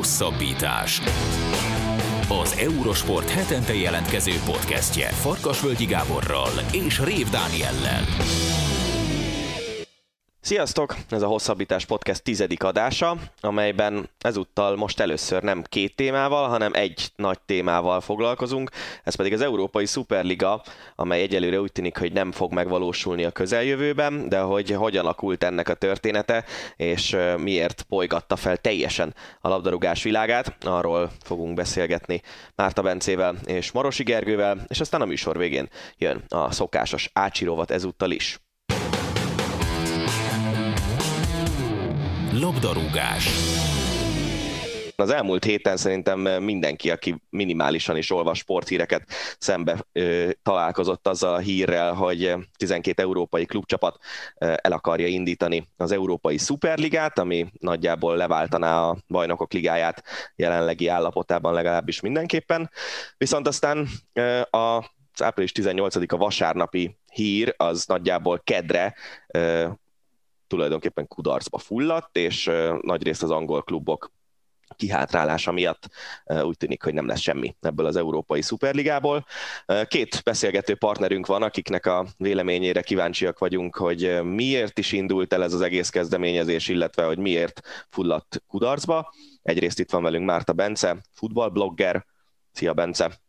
Hosszabbítás. Az Eurosport hetente jelentkező podcastje Farkasvölgyi Gáborral és Rév Dániellel. Sziasztok! Ez a Hosszabbítás Podcast tizedik adása, amelyben ezúttal most először nem két témával, hanem egy nagy témával foglalkozunk, ez pedig az Európai Szuperliga, amely egyelőre úgy tűnik, hogy nem fog megvalósulni a közeljövőben, de hogy hogyan alakult ennek a története, és miért bolygatta fel teljesen a labdarúgás világát, arról fogunk beszélgetni Márta Bencével és Marosi Gergővel, és aztán a műsor végén jön a szokásos ácsirovat ezúttal is. Labdarúgás. Az elmúlt héten szerintem mindenki, aki minimálisan is olvas sporthíreket, szembe ö, találkozott azzal a hírrel, hogy 12 európai klubcsapat ö, el akarja indítani az Európai Szuperligát, ami nagyjából leváltaná a bajnokok ligáját jelenlegi állapotában legalábbis mindenképpen. Viszont aztán ö, a április 18-a vasárnapi hír az nagyjából kedre tulajdonképpen kudarcba fulladt, és nagyrészt az angol klubok kihátrálása miatt úgy tűnik, hogy nem lesz semmi ebből az Európai Szuperligából. Két beszélgető partnerünk van, akiknek a véleményére kíváncsiak vagyunk, hogy miért is indult el ez az egész kezdeményezés, illetve hogy miért fulladt kudarcba. Egyrészt itt van velünk Márta Bence, futballblogger. Szia Bence!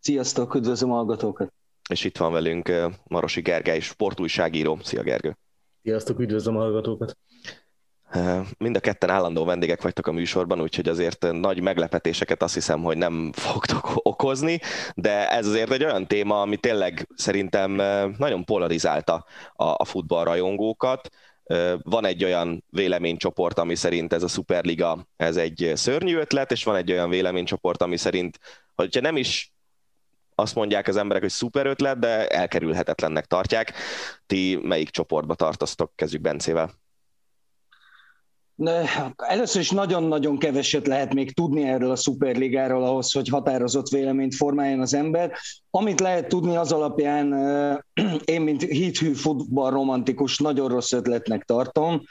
Sziasztok, üdvözlöm a hallgatókat! És itt van velünk Marosi Gergely, sportújságíró. Szia Gergő! Sziasztok, üdvözlöm a hallgatókat! Mind a ketten állandó vendégek vagytok a műsorban, úgyhogy azért nagy meglepetéseket azt hiszem, hogy nem fogtok okozni, de ez azért egy olyan téma, ami tényleg szerintem nagyon polarizálta a futballrajongókat. Van egy olyan véleménycsoport, ami szerint ez a Superliga ez egy szörnyű ötlet, és van egy olyan véleménycsoport, ami szerint, hogyha nem is azt mondják az emberek, hogy szuper ötlet, de elkerülhetetlennek tartják. Ti melyik csoportba tartoztok? Kezdjük Bencével. Először is nagyon-nagyon keveset lehet még tudni erről a szuperligáról ahhoz, hogy határozott véleményt formáljon az ember. Amit lehet tudni az alapján, én, mint hithű futballromantikus, nagyon rossz ötletnek tartom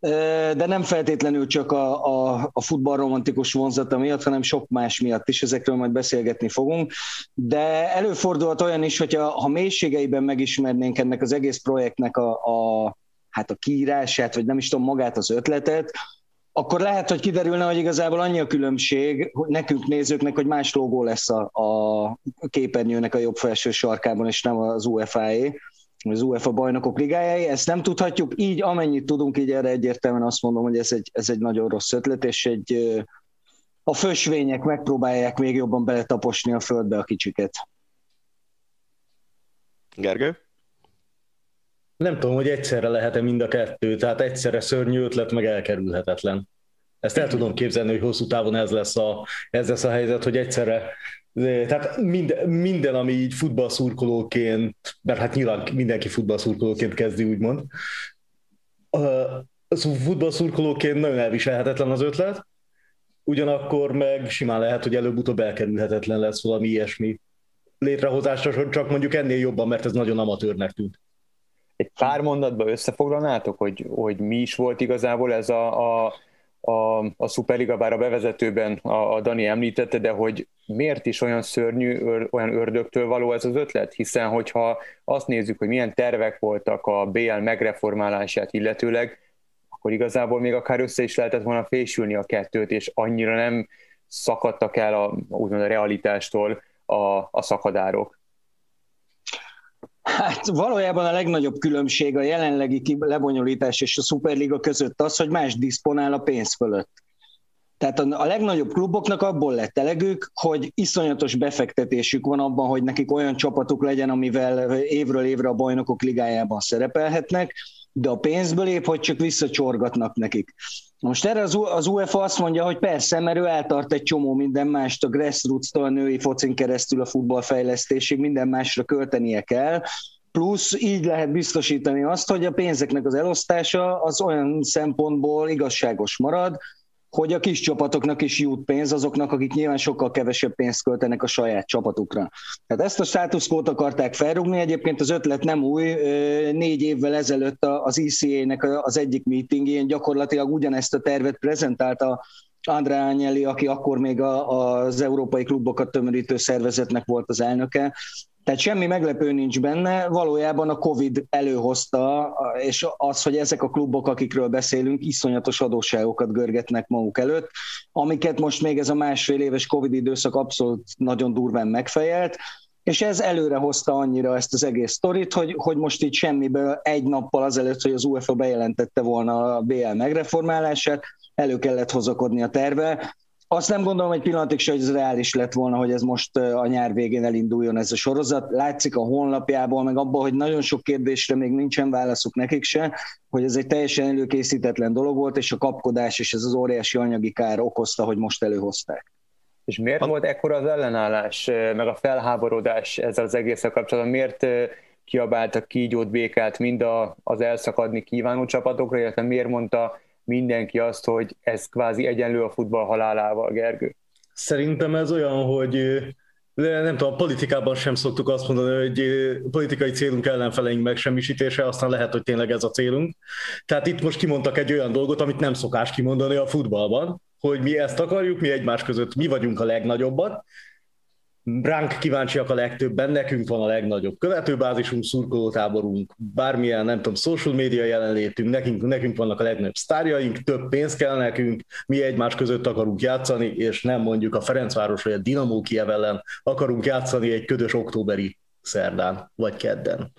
de nem feltétlenül csak a, a, a futballromantikus vonzata miatt, hanem sok más miatt is, ezekről majd beszélgetni fogunk. De előfordulhat olyan is, hogy ha mélységeiben megismernénk ennek az egész projektnek a, a, hát a kiírását, vagy nem is tudom magát az ötletet, akkor lehet, hogy kiderülne, hogy igazából annyi a különbség hogy nekünk nézőknek, hogy más logó lesz a, a képernyőnek a jobb felső sarkában, és nem az UEFA-é az UEFA bajnokok ligájai. Ezt nem tudhatjuk, így amennyit tudunk, így erre egyértelműen azt mondom, hogy ez egy, ez egy nagyon rossz ötlet, és egy, a fösvények megpróbálják még jobban beletaposni a földbe a kicsiket. Gergő? Nem tudom, hogy egyszerre lehet-e mind a kettő, tehát egyszerre szörnyű ötlet, meg elkerülhetetlen. Ezt el tudom képzelni, hogy hosszú távon ez lesz a, ez lesz a helyzet, hogy egyszerre tehát minden, minden, ami így futballszurkolóként, mert hát nyilván mindenki futballszurkolóként kezdi, úgymond, az futballszurkolóként nagyon elviselhetetlen az ötlet, ugyanakkor meg simán lehet, hogy előbb-utóbb elkerülhetetlen lesz valami ilyesmi létrehozásra, csak mondjuk ennél jobban, mert ez nagyon amatőrnek tűnt. Egy pár mondatban összefoglalnátok, hogy, hogy mi is volt igazából ez a, a a, a Superliga, bár a bevezetőben a, a Dani említette, de hogy miért is olyan szörnyű, ör, olyan ördögtől való ez az ötlet? Hiszen, hogyha azt nézzük, hogy milyen tervek voltak a BL megreformálását illetőleg, akkor igazából még akár össze is lehetett volna fésülni a kettőt, és annyira nem szakadtak el a, úgymond a realitástól a, a szakadárok. Hát valójában a legnagyobb különbség a jelenlegi lebonyolítás és a Superliga között az, hogy más diszponál a pénz fölött. Tehát a, legnagyobb kluboknak abból lett elegük, hogy iszonyatos befektetésük van abban, hogy nekik olyan csapatuk legyen, amivel évről évre a bajnokok ligájában szerepelhetnek, de a pénzből épp, hogy csak visszacsorgatnak nekik. Most erre az, az UEFA azt mondja, hogy persze, mert ő eltart egy csomó minden mást, a grassroots-tól a női focin keresztül a futballfejlesztésig, minden másra költenie kell, plusz így lehet biztosítani azt, hogy a pénzeknek az elosztása az olyan szempontból igazságos marad, hogy a kis csapatoknak is jut pénz, azoknak, akik nyilván sokkal kevesebb pénzt költenek a saját csapatukra. Tehát ezt a státuszkót akarták felrúgni, egyébként az ötlet nem új, négy évvel ezelőtt az ECA-nek az egyik meetingén gyakorlatilag ugyanezt a tervet prezentálta André Agnelli, aki akkor még a, az európai klubokat tömörítő szervezetnek volt az elnöke, tehát semmi meglepő nincs benne, valójában a Covid előhozta, és az, hogy ezek a klubok, akikről beszélünk, iszonyatos adósságokat görgetnek maguk előtt, amiket most még ez a másfél éves Covid időszak abszolút nagyon durván megfejelt, és ez előre hozta annyira ezt az egész sztorit, hogy, hogy most itt semmiből egy nappal azelőtt, hogy az UEFA bejelentette volna a BL megreformálását, elő kellett hozakodni a terve, azt nem gondolom egy pillanatig se, hogy ez reális lett volna, hogy ez most a nyár végén elinduljon ez a sorozat. Látszik a honlapjából, meg abban, hogy nagyon sok kérdésre még nincsen válaszuk nekik se, hogy ez egy teljesen előkészítetlen dolog volt, és a kapkodás és ez az óriási anyagi kár okozta, hogy most előhozták. És miért volt ekkora az ellenállás, meg a felháborodás ezzel az egésszel kapcsolatban? Miért kiabáltak kígyót, békát mind az elszakadni kívánó csapatokra, illetve miért mondta mindenki azt, hogy ez kvázi egyenlő a futball halálával, Gergő? Szerintem ez olyan, hogy nem tudom, a politikában sem szoktuk azt mondani, hogy politikai célunk ellenfeleink megsemmisítése, aztán lehet, hogy tényleg ez a célunk. Tehát itt most kimondtak egy olyan dolgot, amit nem szokás kimondani a futballban, hogy mi ezt akarjuk, mi egymás között mi vagyunk a legnagyobbat, ránk kíváncsiak a legtöbben, nekünk van a legnagyobb követőbázisunk, szurkolótáborunk, bármilyen, nem tudom, social media jelenlétünk, nekünk, nekünk vannak a legnagyobb sztárjaink, több pénz kell nekünk, mi egymás között akarunk játszani, és nem mondjuk a Ferencváros vagy a Dinamo Kiev ellen akarunk játszani egy ködös októberi szerdán, vagy kedden.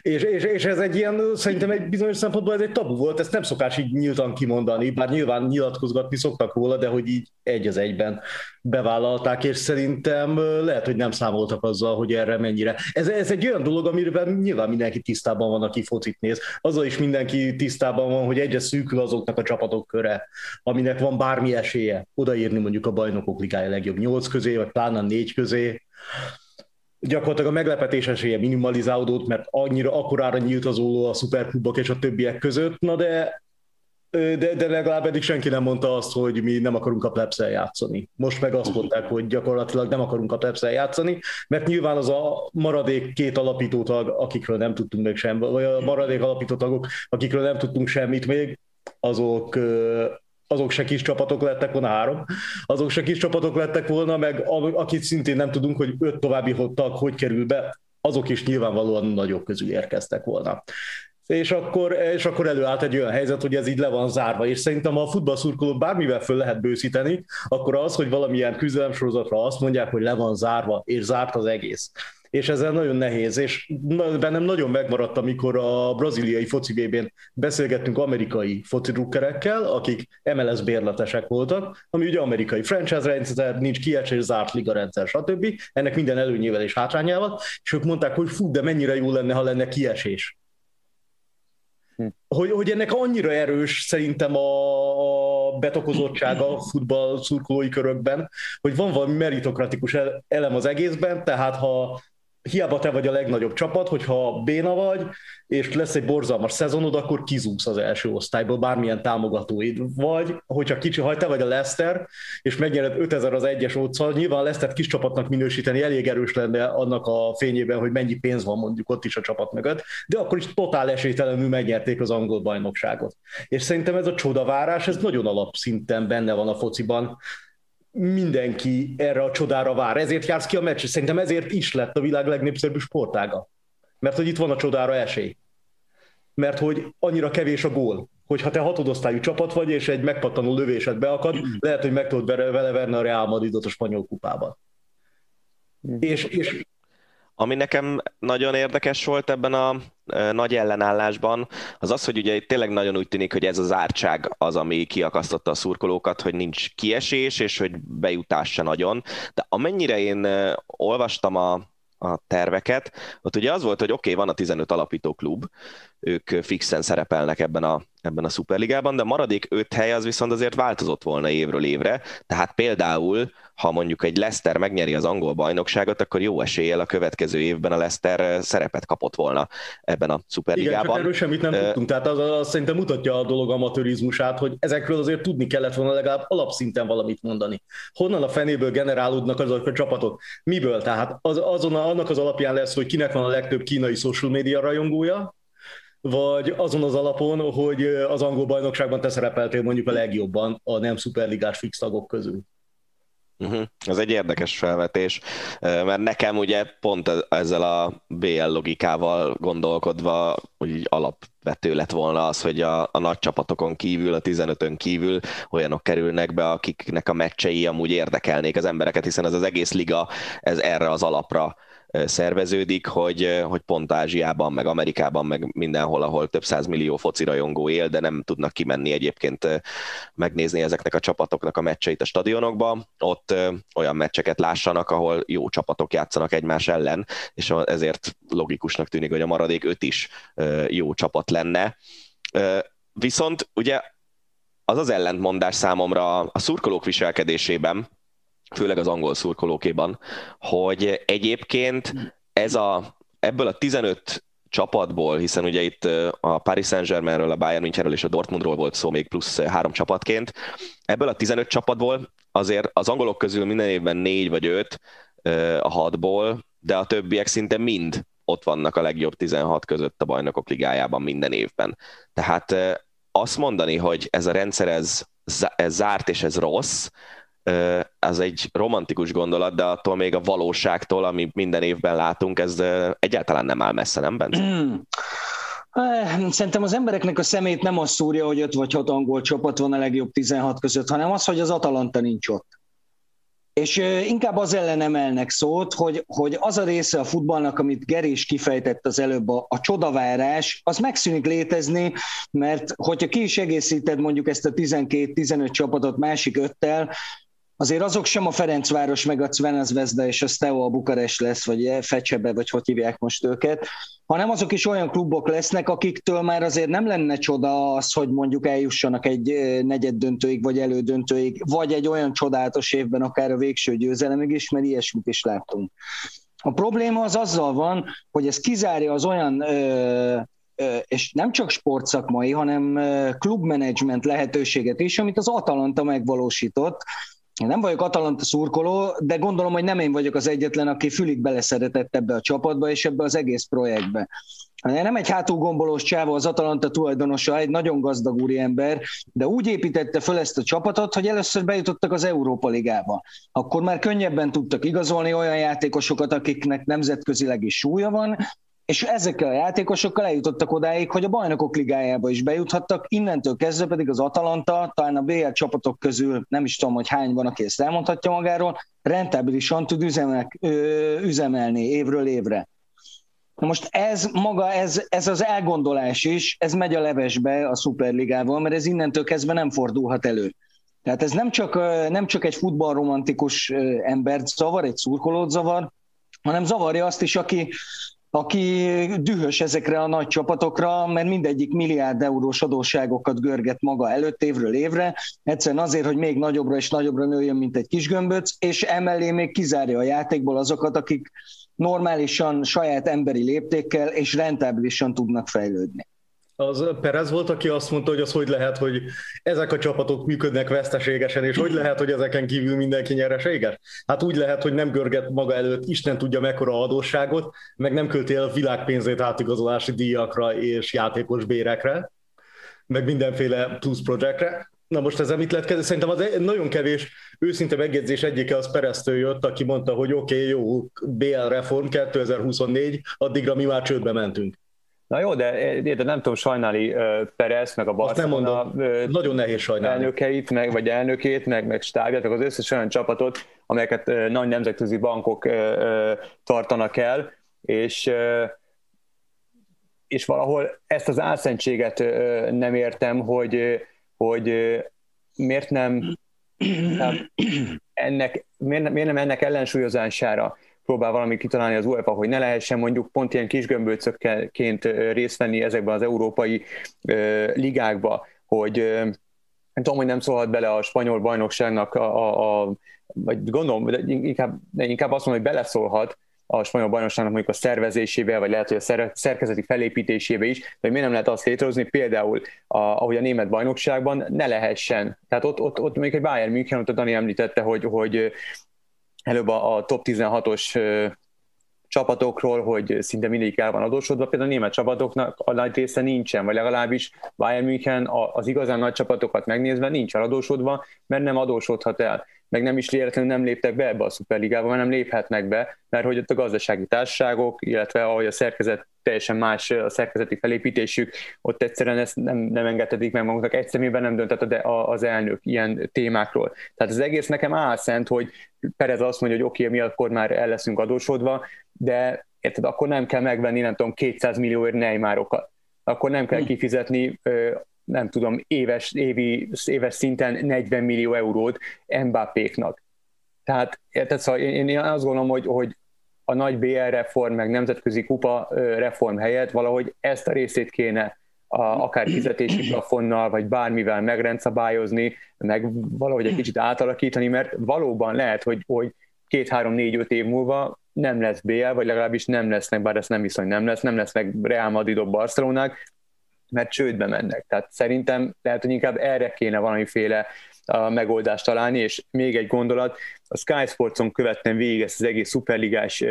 És, és, és ez egy ilyen, szerintem egy bizonyos szempontból ez egy tabu volt, ezt nem szokás így nyíltan kimondani, bár nyilván nyilatkozgatni szoktak róla, de hogy így egy az egyben bevállalták, és szerintem lehet, hogy nem számoltak azzal, hogy erre mennyire. Ez, ez egy olyan dolog, amiben nyilván mindenki tisztában van, aki focit néz. Azzal is mindenki tisztában van, hogy egyre szűkül azoknak a csapatok köre, aminek van bármi esélye odaírni mondjuk a bajnokok ligája legjobb nyolc közé, vagy pláne négy közé gyakorlatilag a meglepetés esélye minimalizálódott, mert annyira akkorára nyílt az óló a szuperklubok és a többiek között, na de de, de legalább eddig senki nem mondta azt, hogy mi nem akarunk a plebszel játszani. Most meg azt mondták, hogy gyakorlatilag nem akarunk a plebszel játszani, mert nyilván az a maradék két alapítótag, akikről nem tudtunk még semmit, vagy a maradék alapítótagok, akikről nem tudtunk semmit még, azok azok se kis csapatok lettek volna, három, azok se kis csapatok lettek volna, meg akit szintén nem tudunk, hogy öt további tag hogy kerül be, azok is nyilvánvalóan nagyobb közül érkeztek volna. És akkor, és akkor előállt egy olyan helyzet, hogy ez így le van zárva, és szerintem a futballszurkolót bármivel föl lehet bőszíteni, akkor az, hogy valamilyen küzdelemsorozatra azt mondják, hogy le van zárva, és zárt az egész és ezzel nagyon nehéz, és bennem nagyon megmaradt, amikor a braziliai foci BB-n beszélgettünk amerikai foci drukkerekkel, akik MLS bérletesek voltak, ami ugye amerikai franchise rendszer, nincs kiesés, zárt liga rendszer, stb. Ennek minden előnyével és hátrányával, és ők mondták, hogy fú, de mennyire jó lenne, ha lenne kiesés. Hm. Hogy, hogy ennek annyira erős szerintem a, a betokozottsága a futball szurkolói körökben, hogy van valami meritokratikus elem az egészben, tehát ha hiába te vagy a legnagyobb csapat, hogyha béna vagy, és lesz egy borzalmas szezonod, akkor kizúgsz az első osztályból, bármilyen támogatóid. Vagy, hogyha kicsi, ha te vagy a Leicester, és megnyered 5000 az egyes óccal, nyilván Leicester kis csapatnak minősíteni elég erős lenne annak a fényében, hogy mennyi pénz van mondjuk ott is a csapat mögött, de akkor is totál esélytelenül megnyerték az angol bajnokságot. És szerintem ez a csodavárás, ez nagyon alapszinten benne van a fociban, mindenki erre a csodára vár. Ezért jársz ki a meccs, szerintem ezért is lett a világ legnépszerűbb sportága. Mert hogy itt van a csodára esély. Mert hogy annyira kevés a gól, hogy ha te hatodosztályú csapat vagy, és egy megpattanó lövésed beakad, lehet, hogy meg tudod vele verni a Real Madridot a spanyol kupában. Mm. És, és ami nekem nagyon érdekes volt ebben a nagy ellenállásban, az az, hogy ugye tényleg nagyon úgy tűnik, hogy ez az ártság az, ami kiakasztotta a szurkolókat, hogy nincs kiesés, és hogy bejutás se nagyon. De amennyire én olvastam a, a terveket, ott ugye az volt, hogy oké, okay, van a 15 alapító klub, ők fixen szerepelnek ebben a, ebben a szuperligában, de a maradék öt hely az viszont azért változott volna évről évre, tehát például ha mondjuk egy Leicester megnyeri az angol bajnokságot, akkor jó eséllyel a következő évben a Leicester szerepet kapott volna ebben a szuperligában. Igen, csak erről semmit nem uh, tudtunk, tehát az, az szerintem mutatja a dolog amatőrizmusát, hogy ezekről azért tudni kellett volna legalább alapszinten valamit mondani. Honnan a fenéből generálódnak azok a csapatok? Miből? Tehát az, azon, annak az alapján lesz, hogy kinek van a legtöbb kínai social media rajongója, vagy azon az alapon, hogy az angol bajnokságban te szerepeltél mondjuk a legjobban a nem szuperligás fix tagok közül? Uh-huh. Ez egy érdekes felvetés, mert nekem ugye pont ezzel a BL logikával gondolkodva úgy alapvető lett volna az, hogy a, a nagy csapatokon kívül, a 15-ön kívül olyanok kerülnek be, akiknek a meccsei amúgy érdekelnék az embereket, hiszen ez az egész liga ez erre az alapra szerveződik, hogy, hogy pont Ázsiában, meg Amerikában, meg mindenhol, ahol több száz millió foci rajongó él, de nem tudnak kimenni egyébként megnézni ezeknek a csapatoknak a meccseit a stadionokba, ott olyan meccseket lássanak, ahol jó csapatok játszanak egymás ellen, és ezért logikusnak tűnik, hogy a maradék öt is jó csapat lenne. Viszont ugye az az ellentmondás számomra a szurkolók viselkedésében, főleg az angol szurkolókéban, hogy egyébként ez a, ebből a 15 csapatból, hiszen ugye itt a Paris Saint-Germainről, a Bayern Münchenről és a Dortmundról volt szó még plusz három csapatként, ebből a 15 csapatból azért az angolok közül minden évben négy vagy öt a hatból, de a többiek szinte mind ott vannak a legjobb 16 között a bajnokok ligájában minden évben. Tehát azt mondani, hogy ez a rendszer ez, ez zárt és ez rossz, ez egy romantikus gondolat, de attól még a valóságtól, amit minden évben látunk, ez egyáltalán nem áll messze, nem Bence? Hmm. Szerintem az embereknek a szemét nem az szúrja, hogy öt vagy hat angol csapat van a legjobb 16 között, hanem az, hogy az Atalanta nincs ott. És inkább az ellen emelnek szót, hogy, hogy az a része a futballnak, amit Gerés kifejtett az előbb, a, a csodavárás, az megszűnik létezni, mert hogyha ki is egészíted mondjuk ezt a 12-15 csapatot másik öttel, azért azok sem a Ferencváros, meg a Cvenezvezda és a Steaua Bukarest lesz, vagy Fecsebe, vagy hogy hívják most őket, hanem azok is olyan klubok lesznek, akiktől már azért nem lenne csoda az, hogy mondjuk eljussanak egy negyed döntőig, vagy elődöntőig, vagy egy olyan csodálatos évben akár a végső győzelemig is, mert ilyesmit is láttunk. A probléma az azzal van, hogy ez kizárja az olyan és nem csak sportszakmai, hanem klubmenedzsment lehetőséget is, amit az Atalanta megvalósított, én nem vagyok Atalanta szurkoló, de gondolom, hogy nem én vagyok az egyetlen, aki fülig beleszeretett ebbe a csapatba és ebbe az egész projektbe. Nem egy hátulgombolós csáva az Atalanta tulajdonosa, egy nagyon gazdag úriember, de úgy építette föl ezt a csapatot, hogy először bejutottak az Európa Ligába. Akkor már könnyebben tudtak igazolni olyan játékosokat, akiknek nemzetközileg is súlya van, és ezekkel a játékosokkal eljutottak odáig, hogy a bajnokok ligájába is bejuthattak, innentől kezdve pedig az Atalanta, talán a BL csapatok közül nem is tudom, hogy hány van, aki ezt elmondhatja magáról, rentábilisan tud üzemek, ö, üzemelni évről évre. Na most ez maga, ez, ez az elgondolás is, ez megy a levesbe a Superligával, mert ez innentől kezdve nem fordulhat elő. Tehát ez nem csak, nem csak egy futballromantikus embert zavar, egy szurkolót zavar, hanem zavarja azt is, aki, aki dühös ezekre a nagy csapatokra, mert mindegyik milliárd eurós adósságokat görget maga előtt évről évre, egyszerűen azért, hogy még nagyobbra és nagyobbra nőjön, mint egy kis gömböc, és emellé még kizárja a játékból azokat, akik normálisan, saját emberi léptékkel és rentábilisan tudnak fejlődni. Az Perez volt, aki azt mondta, hogy az hogy lehet, hogy ezek a csapatok működnek veszteségesen, és hogy lehet, hogy ezeken kívül mindenki nyereséges? Hát úgy lehet, hogy nem görget maga előtt Isten tudja mekkora adósságot, meg nem költi el világpénzét átigazolási díjakra és játékos bérekre, meg mindenféle plusz projektre. Na most ezzel mit lehet kezdeni? Szerintem az nagyon kevés őszinte megjegyzés egyike az Pereztől jött, aki mondta, hogy oké, okay, jó, BL reform 2024, addigra mi már csődbe mentünk. Na jó, de, de nem tudom sajnálni Perez, meg a Barcelona nagyon nehéz sajnálni. elnökeit, meg, vagy elnökét, meg, meg stábját, meg az összes olyan csapatot, amelyeket nagy nemzetközi bankok tartanak el, és és valahol ezt az álszentséget nem értem, hogy, hogy miért nem, nem ennek, miért, miért nem ennek ellensúlyozására próbál valamit kitalálni az UEFA, hogy ne lehessen mondjuk pont ilyen kis gömbölcökként részt venni ezekben az európai ligákba, hogy nem tudom, hogy nem szólhat bele a spanyol bajnokságnak, a, a, a vagy gondolom, de inkább, de inkább azt mondom, hogy beleszólhat a spanyol bajnokságnak mondjuk a szervezésébe, vagy lehet, hogy a szerkezeti felépítésébe is, de miért nem lehet azt létrehozni, például a, ahogy a német bajnokságban ne lehessen. Tehát ott, ott, ott még egy Bayern München, ott a Dani említette, hogy, hogy előbb a, a top 16-os csapatokról, hogy szinte mindegyik el van adósodva, például a német csapatoknak a nagy része nincsen, vagy legalábbis Bayern München az igazán nagy csapatokat megnézve nincs eladósodva, mert nem adósodhat el. Meg nem is véletlenül nem léptek be ebbe a szuperligába, mert nem léphetnek be, mert hogy ott a gazdasági társaságok, illetve ahogy a szerkezet teljesen más a szerkezeti felépítésük, ott egyszerűen ezt nem, nem engedhetik meg maguknak, egy szemében nem döntett az elnök ilyen témákról. Tehát az egész nekem álszent, hogy Perez azt mondja, hogy oké, okay, mi akkor már el leszünk adósodva, de érted, akkor nem kell megvenni, nem tudom, 200 millióért Neymarokat. Akkor nem kell hm. kifizetni nem tudom, éves, évi, éves szinten 40 millió eurót Mbappéknak. Tehát, tehát szóval én, én azt gondolom, hogy, hogy a nagy BL reform, meg nemzetközi kupa reform helyett valahogy ezt a részét kéne a, akár fizetési plafonnal, vagy bármivel megrendszabályozni, meg valahogy egy kicsit átalakítani, mert valóban lehet, hogy, hogy két, három, négy, öt év múlva nem lesz BL, vagy legalábbis nem lesznek, bár ezt nem viszony nem lesz, nem lesznek Real Madridok, Barcelonák, mert csődbe mennek. Tehát szerintem lehet, hogy inkább erre kéne valamiféle a megoldást találni, és még egy gondolat, a Sky Sportson követtem végig ezt az egész szuperligás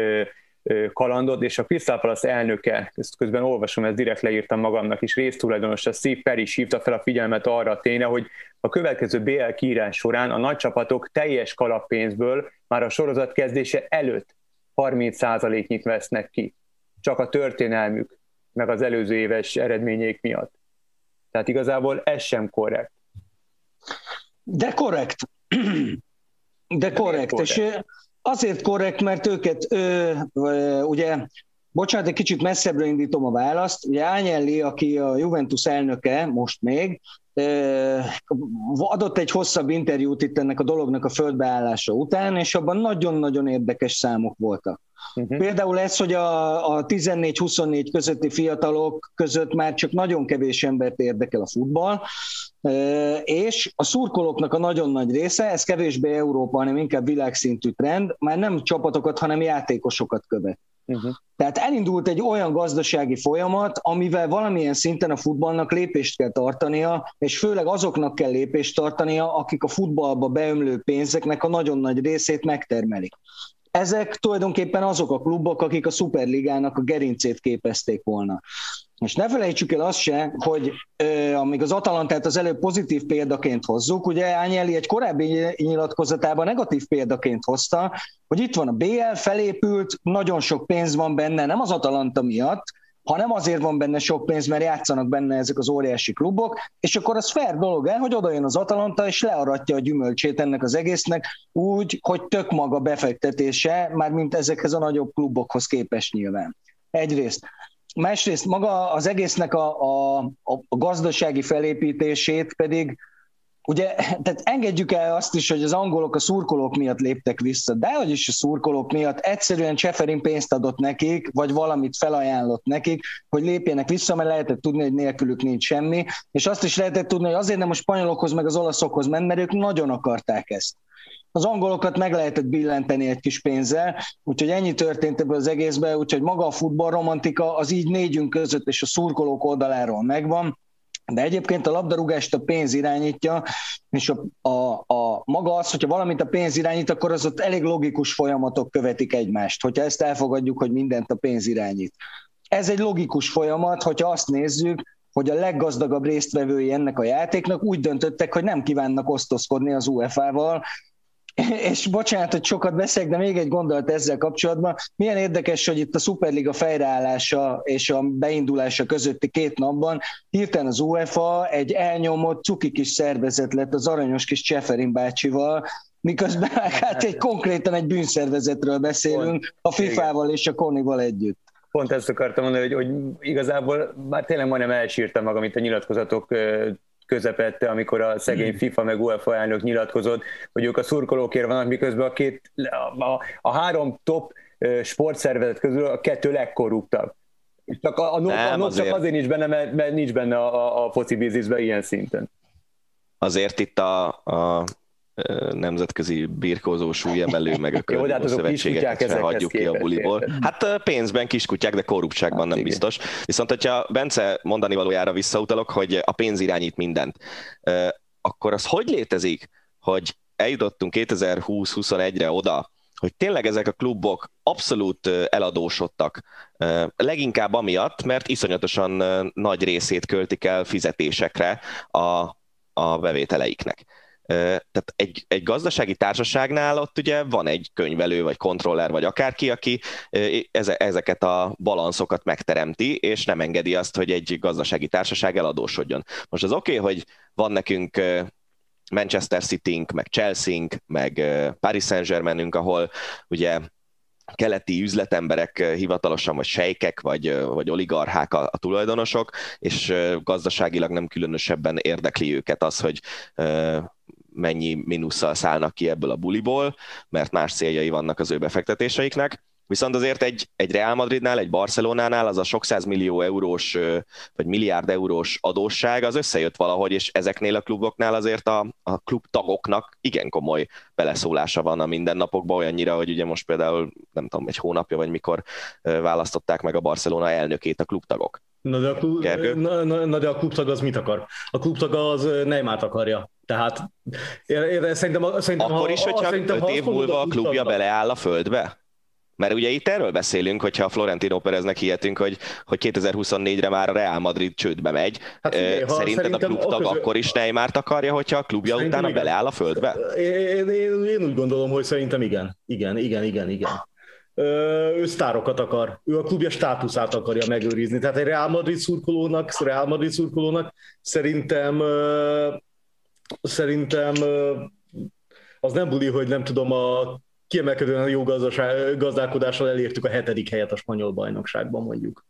kalandot, és a Crystal Palace elnöke, ezt közben olvasom, ezt direkt leírtam magamnak is, résztulajdonos, a Steve Perry is hívta fel a figyelmet arra a tényre, hogy a következő BL kiírás során a nagy csapatok teljes kalappénzből már a sorozat kezdése előtt 30%-nyit vesznek ki. Csak a történelmük meg az előző éves eredményeik miatt. Tehát igazából ez sem korrekt. De korrekt. De korrekt. korrekt. És azért korrekt, mert őket, ő, ugye, bocsánat, egy kicsit messzebbre indítom a választ. Ugye Ányelli, aki a Juventus elnöke most még, adott egy hosszabb interjút itt ennek a dolognak a földbeállása után, és abban nagyon-nagyon érdekes számok voltak. Uh-huh. Például ez, hogy a, a 14-24 közötti fiatalok között már csak nagyon kevés embert érdekel a futball, és a szurkolóknak a nagyon nagy része, ez kevésbé Európa, hanem inkább világszintű trend, már nem csapatokat, hanem játékosokat követ. Uh-huh. Tehát elindult egy olyan gazdasági folyamat, amivel valamilyen szinten a futballnak lépést kell tartania, és főleg azoknak kell lépést tartania, akik a futballba beömlő pénzeknek a nagyon nagy részét megtermelik ezek tulajdonképpen azok a klubok, akik a Superligának a gerincét képezték volna. És ne felejtsük el azt se, hogy euh, amíg az Atalantát az előbb pozitív példaként hozzuk, ugye Ányeli egy korábbi nyilatkozatában negatív példaként hozta, hogy itt van a BL, felépült, nagyon sok pénz van benne, nem az Atalanta miatt, hanem azért van benne sok pénz, mert játszanak benne ezek az óriási klubok, és akkor az fair dolog el, hogy oda jön az Atalanta, és learatja a gyümölcsét ennek az egésznek úgy, hogy tök maga befektetése, már mint ezekhez a nagyobb klubokhoz képes nyilván. Egyrészt. Másrészt maga az egésznek a, a, a gazdasági felépítését pedig ugye, tehát engedjük el azt is, hogy az angolok a szurkolók miatt léptek vissza, de hogy is a szurkolók miatt egyszerűen Cseferin pénzt adott nekik, vagy valamit felajánlott nekik, hogy lépjenek vissza, mert lehetett tudni, hogy nélkülük nincs semmi, és azt is lehetett tudni, hogy azért nem a spanyolokhoz meg az olaszokhoz ment, mert ők nagyon akarták ezt. Az angolokat meg lehetett billenteni egy kis pénzzel, úgyhogy ennyi történt ebből az egészben, úgyhogy maga a futballromantika az így négyünk között és a szurkolók oldaláról megvan, de egyébként a labdarúgást a pénz irányítja, és a, a, a maga az, hogyha valamit a pénz irányít, akkor az ott elég logikus folyamatok követik egymást, hogyha ezt elfogadjuk, hogy mindent a pénz irányít. Ez egy logikus folyamat, hogyha azt nézzük, hogy a leggazdagabb résztvevői ennek a játéknak úgy döntöttek, hogy nem kívánnak osztozkodni az UEFA-val, és bocsánat, hogy sokat beszélek, de még egy gondolat ezzel kapcsolatban. Milyen érdekes, hogy itt a Superliga fejreállása és a beindulása közötti két napban hirtelen az UEFA egy elnyomott cuki kis szervezet lett az aranyos kis Cseferin bácsival, miközben hát egy konkrétan egy bűnszervezetről beszélünk, a FIFA-val és a Konival együtt. Pont ezt akartam mondani, hogy, hogy igazából már tényleg majdnem elsírtam magam itt a nyilatkozatok közepette, amikor a szegény hmm. FIFA meg UEFA elnök nyilatkozott, hogy ők a szurkolókért vannak, miközben a, két, a, a három top sportszervezet közül a kettő legkorruptabb. Csak a, a, Nem, a NOC azért... csak azért nincs benne, mert, mert nincs benne a, a, a foci bizniszben ilyen szinten. Azért itt a, a nemzetközi birkózó súlyemelő, meg a környező szövetségeket se hagyjuk ki a buliból. Hát pénzben kiskutyák, de korruptságban hát, nem igen. biztos. Viszont, hogyha Bence mondani valójára visszautalok, hogy a pénz irányít mindent, akkor az hogy létezik, hogy eljutottunk 2020-21-re oda, hogy tényleg ezek a klubok abszolút eladósodtak. Leginkább amiatt, mert iszonyatosan nagy részét költik el fizetésekre a, a bevételeiknek. Tehát egy, egy gazdasági társaságnál ott ugye van egy könyvelő, vagy kontroller, vagy akárki, aki ezeket a balanszokat megteremti, és nem engedi azt, hogy egy gazdasági társaság eladósodjon. Most az oké, okay, hogy van nekünk Manchester city meg chelsea meg Paris Saint-Germainünk, ahol ugye keleti üzletemberek hivatalosan, vagy sejkek, vagy, vagy oligarchák a, a tulajdonosok, és gazdaságilag nem különösebben érdekli őket az, hogy mennyi mínusszal szállnak ki ebből a buliból, mert más céljai vannak az ő befektetéseiknek. Viszont azért egy, egy Real Madridnál, egy Barcelonánál az a sok millió eurós vagy milliárd eurós adósság az összejött valahogy, és ezeknél a kluboknál azért a, a klub tagoknak igen komoly beleszólása van a mindennapokban, olyannyira, hogy ugye most például nem tudom, egy hónapja vagy mikor választották meg a Barcelona elnökét a klubtagok. Na de, a klub, na, na, na de a klubtag az mit akar? A klubtag az Neymart akarja. Tehát én, én szerintem, szerintem Akkor is, hogyha öt év múlva a klubja beleáll a földbe? Mert ugye itt erről beszélünk, hogyha a Florentino Pereznek hihetünk, hogy, hogy 2024-re már a Real Madrid csődbe megy. Hát figyelj, Szerinted a klubtag közül... akkor is Neymart akarja, hogyha a klubja szerintem utána igen. beleáll a földbe? Én, én, én úgy gondolom, hogy szerintem igen. Igen, igen, igen, igen. Ő sztárokat akar, ő a klubja státuszát akarja megőrizni. Tehát egy Real Madrid szurkolónak, Real Madrid szurkolónak szerintem szerintem az nem buli, hogy nem tudom, a kiemelkedően jó gazdálkodással elértük a hetedik helyet a spanyol bajnokságban mondjuk.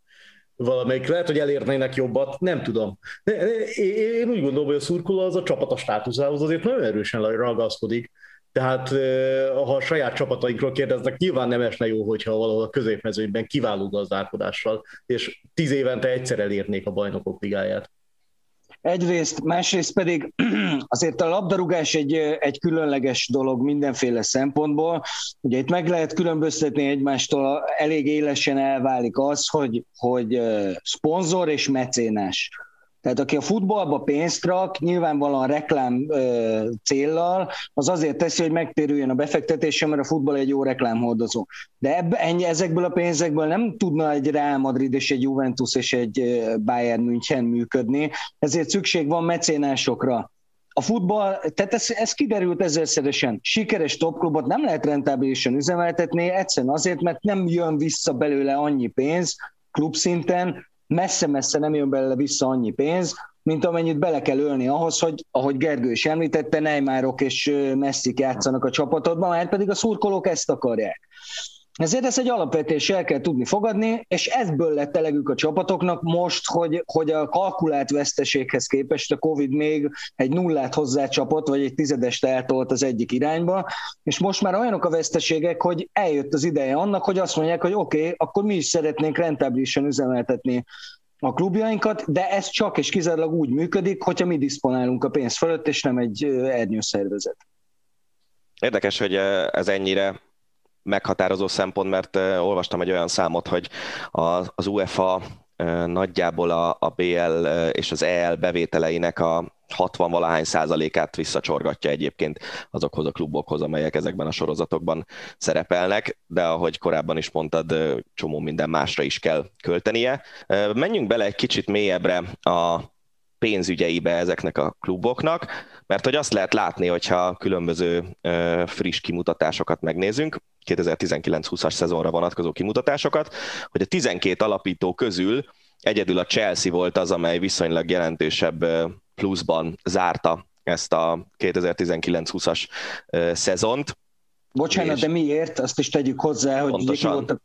Valamelyik lehet, hogy elérnének jobbat, nem tudom. Én úgy gondolom, hogy a szurkoló az a csapat a státuszához azért nagyon erősen ragaszkodik. Tehát ha a saját csapatainkról kérdeznek, nyilván nem esne jó, hogyha valahol a középmezőnyben kiváló gazdálkodással, és tíz évente egyszer elérnék a bajnokok ligáját. Egyrészt, másrészt pedig azért a labdarúgás egy, egy különleges dolog mindenféle szempontból. Ugye itt meg lehet különböztetni egymástól, elég élesen elválik az, hogy, hogy szponzor és mecénás. Tehát aki a futballba pénzt rak, nyilvánvalóan reklám ö, céllal, az azért teszi, hogy megtérüljön a befektetése, mert a futball egy jó reklámhordozó. De ebbe, ennyi, ezekből a pénzekből nem tudna egy Real Madrid és egy Juventus és egy Bayern München működni, ezért szükség van mecénásokra. A futball, tehát ez, ez kiderült ezerszeresen, sikeres topklubot nem lehet rentábilisan üzemeltetni, egyszerűen azért, mert nem jön vissza belőle annyi pénz klubszinten, messze-messze nem jön belőle vissza annyi pénz, mint amennyit bele kell ölni ahhoz, hogy, ahogy Gergő is említette, Neymarok és Messzik játszanak a csapatodban, mert pedig a szurkolók ezt akarják. Ezért ezt egy alapvetés el kell tudni fogadni, és ebből lett elegük a csapatoknak most, hogy, hogy a kalkulált veszteséghez képest a Covid még egy nullát hozzácsapott, vagy egy tizedest eltolt az egyik irányba, és most már olyanok a veszteségek, hogy eljött az ideje annak, hogy azt mondják, hogy oké, okay, akkor mi is szeretnénk rentábilisan üzemeltetni a klubjainkat, de ez csak és kizárólag úgy működik, hogyha mi diszponálunk a pénz fölött, és nem egy ernyőszervezet. Érdekes, hogy ez ennyire meghatározó szempont, mert olvastam egy olyan számot, hogy az UEFA nagyjából a, a BL és az EL bevételeinek a 60 valahány százalékát visszacsorgatja egyébként azokhoz a klubokhoz, amelyek ezekben a sorozatokban szerepelnek, de ahogy korábban is mondtad, csomó minden másra is kell költenie. Menjünk bele egy kicsit mélyebbre a pénzügyeibe ezeknek a kluboknak, mert hogy azt lehet látni, hogyha különböző friss kimutatásokat megnézünk, 2019-20-as szezonra vonatkozó kimutatásosokat, hogy a 12 alapító közül egyedül a Chelsea volt az, amely viszonylag jelentősebb pluszban zárta ezt a 2019-20-as szezont. Bocsánat, de miért? Azt is tegyük hozzá, hogy pontosan.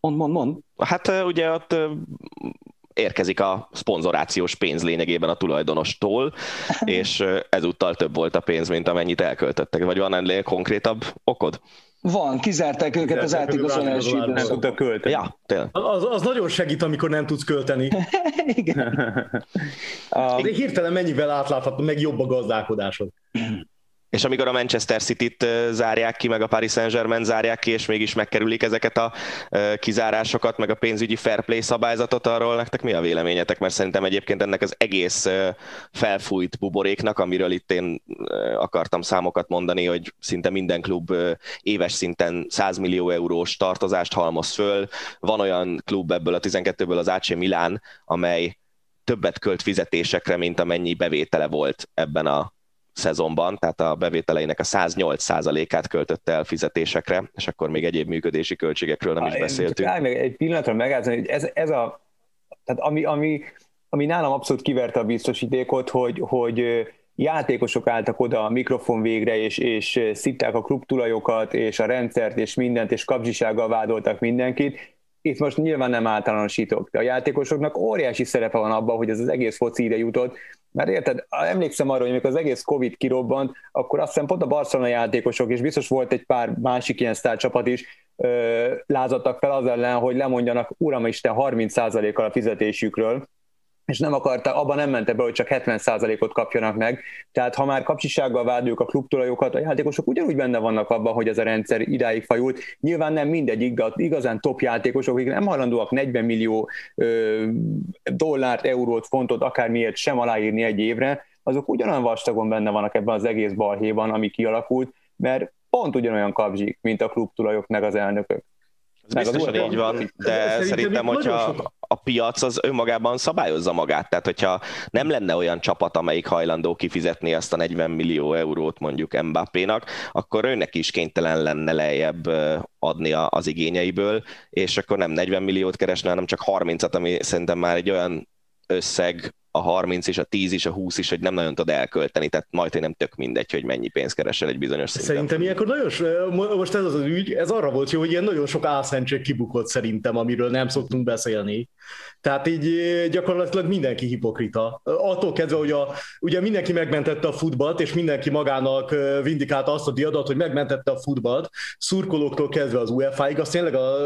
Mond, mond, mond. Hát ugye ott érkezik a szponzorációs pénz lényegében a tulajdonostól, és ezúttal több volt a pénz, mint amennyit elköltöttek. Vagy van ennél konkrétabb okod? Van, kizárták őket az átigazolási időszakban. Ja, tényleg. Az, az nagyon segít, amikor nem tudsz költeni. Igen. De hirtelen mennyivel átlátható, meg jobb a gazdálkodásod. És amikor a Manchester City-t zárják ki, meg a Paris Saint-Germain zárják ki, és mégis megkerülik ezeket a kizárásokat, meg a pénzügyi fair play szabályzatot, arról nektek mi a véleményetek? Mert szerintem egyébként ennek az egész felfújt buboréknak, amiről itt én akartam számokat mondani, hogy szinte minden klub éves szinten 100 millió eurós tartozást halmoz föl. Van olyan klub ebből a 12-ből az AC Milán, amely többet költ fizetésekre, mint amennyi bevétele volt ebben a szezonban, tehát a bevételeinek a 108%-át költötte el fizetésekre, és akkor még egyéb működési költségekről nem is beszéltünk. Csak meg egy pillanatra megállni, hogy ez, ez a, tehát ami, ami, ami nálam abszolút kiverte a biztosítékot, hogy, hogy játékosok álltak oda a mikrofon végre, és, és szitták a klubtulajokat, és a rendszert, és mindent, és kapzsisággal vádoltak mindenkit, itt most nyilván nem általánosítok, de a játékosoknak óriási szerepe van abban, hogy ez az egész foci ide jutott, mert érted, emlékszem arra, hogy amikor az egész Covid kirobbant, akkor azt hiszem pont a Barcelona játékosok, és biztos volt egy pár másik ilyen sztárcsapat is, lázadtak fel az ellen, hogy lemondjanak, uram Isten, 30%-kal a fizetésükről, és nem akarta, abban nem mente be, hogy csak 70%-ot kapjanak meg. Tehát ha már kapcsisággal vádoljuk a klubtulajokat, a játékosok ugyanúgy benne vannak abban, hogy ez a rendszer idáig fajult. Nyilván nem mindegyik, de igazán top játékosok, akik nem hajlandóak 40 millió ö, dollárt, eurót, fontot, akármiért sem aláírni egy évre, azok ugyanolyan vastagon benne vannak ebben az egész balhéban, ami kialakult, mert pont ugyanolyan kapzsik, mint a klubtulajok meg az elnökök. Ez biztosan így van, de szerintem, hogyha a piac az önmagában szabályozza magát. Tehát, hogyha nem lenne olyan csapat, amelyik hajlandó kifizetni azt a 40 millió eurót mondjuk Mbappénak, akkor őnek is kénytelen lenne lejjebb adni az igényeiből, és akkor nem 40 milliót keresne, hanem csak 30-at, ami szerintem már egy olyan összeg, a 30 és a 10 is, a 20 is, hogy nem nagyon tud elkölteni, tehát majd nem tök mindegy, hogy mennyi pénzt keresel egy bizonyos szinten. Szerintem ilyenkor nagyon, most ez az az ügy, ez arra volt jó, hogy ilyen nagyon sok álszentség kibukott szerintem, amiről nem szoktunk beszélni. Tehát így gyakorlatilag mindenki hipokrita. Attól kezdve, hogy a, ugye mindenki megmentette a futballt, és mindenki magának vindikálta azt a diadat, hogy megmentette a futballt, szurkolóktól kezdve az UEFA-ig, az tényleg a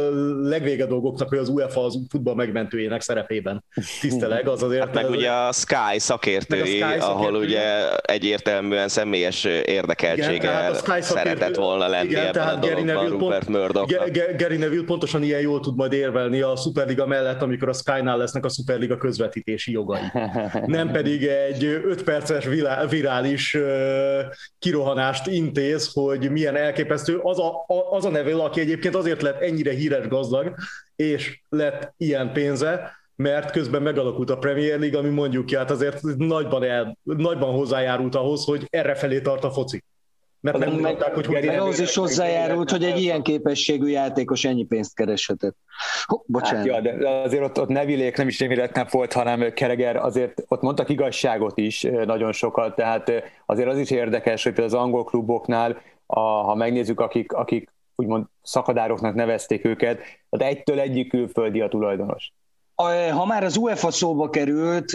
legvége dolgoknak, hogy az UEFA az futball megmentőjének szerepében tiszteleg. Az azért, hát meg ugye a Sky szakértői, a Sky ahol szakértői. ugye egyértelműen személyes érdekeltsége hát szeretett volna lenni igen, ebben a dologban Rupert Murdochnak. Gary Neville pontosan ilyen jól tud majd érvelni a Superliga mellett, amikor a Sky-nál lesznek a Superliga közvetítési jogai. Nem pedig egy 5 perces virális kirohanást intéz, hogy milyen elképesztő. Az a, az a Neville, aki egyébként azért lett ennyire híres gazdag, és lett ilyen pénze, mert közben megalakult a Premier League, ami mondjuk ki, hát azért nagyban, el, nagyban hozzájárult ahhoz, hogy erre felé tart a foci. Mert nem mondták, hogy hogy ahhoz is hozzájárult, hogy egy ilyen képességű játékos ennyi pénzt kereshetett. bocsánat. Hát, ja, de azért ott, ott Nevilék nem is nem volt, hanem Kereger azért ott mondtak igazságot is nagyon sokat, tehát azért az is érdekes, hogy az angol kluboknál, a, ha megnézzük, akik, akik úgymond szakadároknak nevezték őket, tehát egytől egyik külföldi a tulajdonos ha már az UEFA szóba került,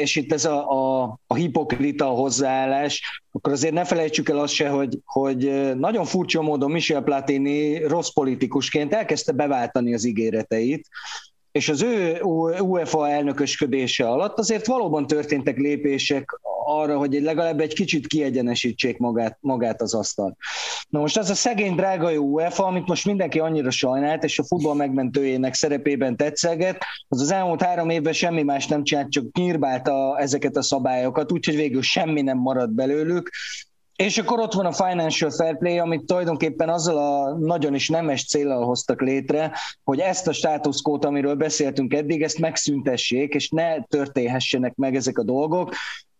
és itt ez a, a, a hipokrita hozzáállás, akkor azért ne felejtsük el azt se, hogy, hogy nagyon furcsa módon Michel Platini rossz politikusként elkezdte beváltani az ígéreteit, és az ő UEFA elnökösködése alatt azért valóban történtek lépések arra, hogy legalább egy kicsit kiegyenesítsék magát, magát az asztal. Na most az a szegény drága UEFA, amit most mindenki annyira sajnált, és a futball megmentőjének szerepében tetszeget, az az elmúlt három évben semmi más nem csinált, csak nyírbálta ezeket a szabályokat, úgyhogy végül semmi nem maradt belőlük, és akkor ott van a Financial Fair Play, amit tulajdonképpen azzal a nagyon is nemes célral hoztak létre, hogy ezt a státuszkót, amiről beszéltünk eddig, ezt megszüntessék, és ne történhessenek meg ezek a dolgok,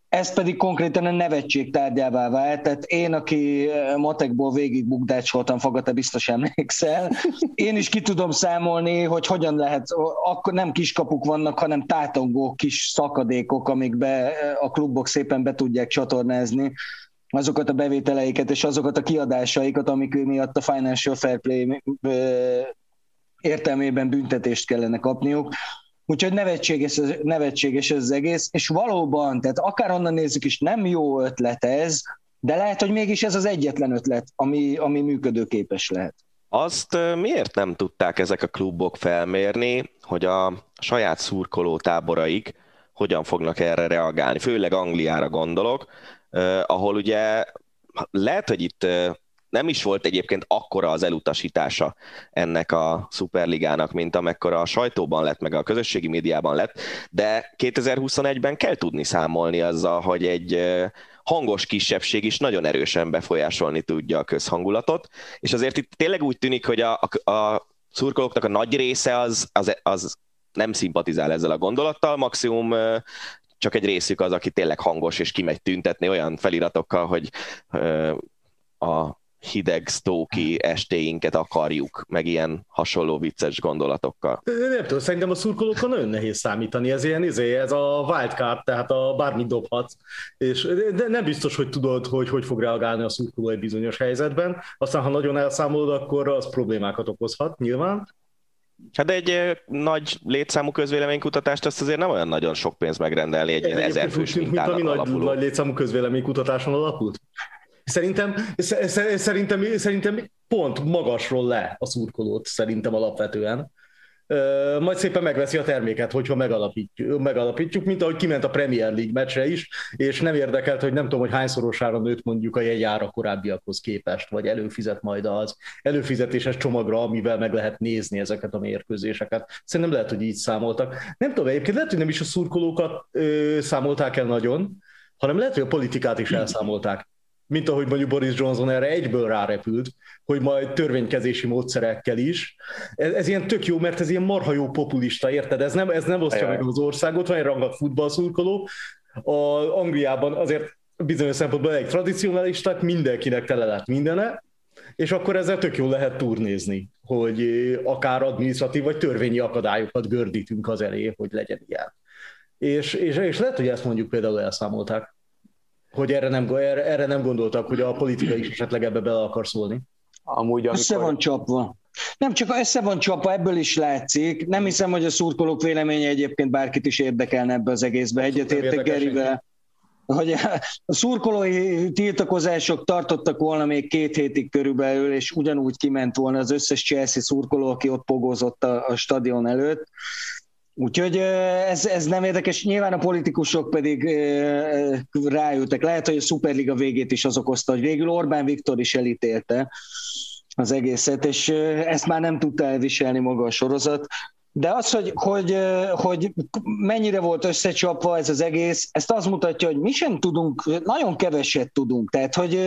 ez pedig konkrétan a nevetség tárgyává vált. Tehát én, aki matekból végig bukdácsoltam, Faga, te biztos emlékszel, én is ki tudom számolni, hogy hogyan lehet, akkor nem kiskapuk vannak, hanem tátongó kis szakadékok, amikbe a klubok szépen be tudják csatornázni azokat a bevételeiket és azokat a kiadásaikat, amik miatt a Financial Fair Play értelmében büntetést kellene kapniuk. Úgyhogy nevetséges, nevetséges ez az egész, és valóban, tehát akár onnan nézzük is, nem jó ötlet ez, de lehet, hogy mégis ez az egyetlen ötlet, ami, ami működőképes lehet. Azt miért nem tudták ezek a klubok felmérni, hogy a saját szurkoló táboraik hogyan fognak erre reagálni? Főleg Angliára gondolok, ahol ugye lehet, hogy itt nem is volt egyébként akkora az elutasítása ennek a szuperligának, mint amekkora a sajtóban lett, meg a közösségi médiában lett, de 2021-ben kell tudni számolni azzal, hogy egy hangos kisebbség is nagyon erősen befolyásolni tudja a közhangulatot, és azért itt tényleg úgy tűnik, hogy a, a, a szurkolóknak a nagy része az, az, az nem szimpatizál ezzel a gondolattal, maximum csak egy részük az, aki tényleg hangos, és kimegy tüntetni olyan feliratokkal, hogy a hideg sztóki estéinket akarjuk, meg ilyen hasonló vicces gondolatokkal. Nem tudom, szerintem a szurkolókkal nagyon nehéz számítani, ez ilyen izé, ez a wildcard, tehát a bármit dobhatsz, és de nem biztos, hogy tudod, hogy hogy fog reagálni a szurkoló egy bizonyos helyzetben, aztán ha nagyon elszámolod, akkor az problémákat okozhat nyilván. Hát de egy nagy létszámú közvéleménykutatást azt azért nem olyan nagyon sok pénz megrendelni egy ilyen ezer fős mint ami nagy, nagy létszámú közvéleménykutatáson alapult. Szerintem, szerintem, szerintem pont magasról le a szurkolót szerintem alapvetően. Majd szépen megveszi a terméket, hogyha megalapítjuk, megalapítjuk, mint ahogy kiment a Premier League meccsre is, és nem érdekelt, hogy nem tudom, hogy hányszorosára nőtt mondjuk a jegyára korábbiakhoz képest, vagy előfizet majd az előfizetéses csomagra, amivel meg lehet nézni ezeket a mérkőzéseket. Szerintem lehet, hogy így számoltak. Nem tudom, egyébként lehet, hogy nem is a szurkolókat ö, számolták el nagyon, hanem lehet, hogy a politikát is elszámolták mint ahogy mondjuk Boris Johnson erre egyből rárepült, hogy majd törvénykezési módszerekkel is. Ez, ez ilyen tök jó, mert ez ilyen marha jó populista, érted? Ez nem, ez nem osztja meg az országot, van egy rangat futballszurkoló. A Angliában azért bizonyos szempontból egy tradicionalisták, mindenkinek tele lett mindene, és akkor ezzel tök jól lehet turnézni, hogy akár adminisztratív vagy törvényi akadályokat gördítünk az elé, hogy legyen ilyen. És, és, és lehet, hogy ezt mondjuk például elszámolták hogy erre nem, erre, erre nem gondoltak, hogy a politika is esetleg ebbe bele akar szólni. Amúgy, amikor... Össze van csapva. Nem csak össze van csapva, ebből is látszik. Nem hiszem, hogy a szurkolók véleménye egyébként bárkit is érdekelne ebbe az egészbe. Egyetértek Gerivel hogy a szurkolói tiltakozások tartottak volna még két hétig körülbelül, és ugyanúgy kiment volna az összes Chelsea szurkoló, aki ott pogózott a, a stadion előtt. Úgyhogy ez, ez nem érdekes, nyilván a politikusok pedig rájöttek. Lehet, hogy a Superliga végét is az okozta, hogy végül Orbán Viktor is elítélte az egészet, és ezt már nem tudta elviselni maga a sorozat. De az, hogy, hogy, hogy mennyire volt összecsapva ez az egész, ezt az mutatja, hogy mi sem tudunk, nagyon keveset tudunk. Tehát, hogy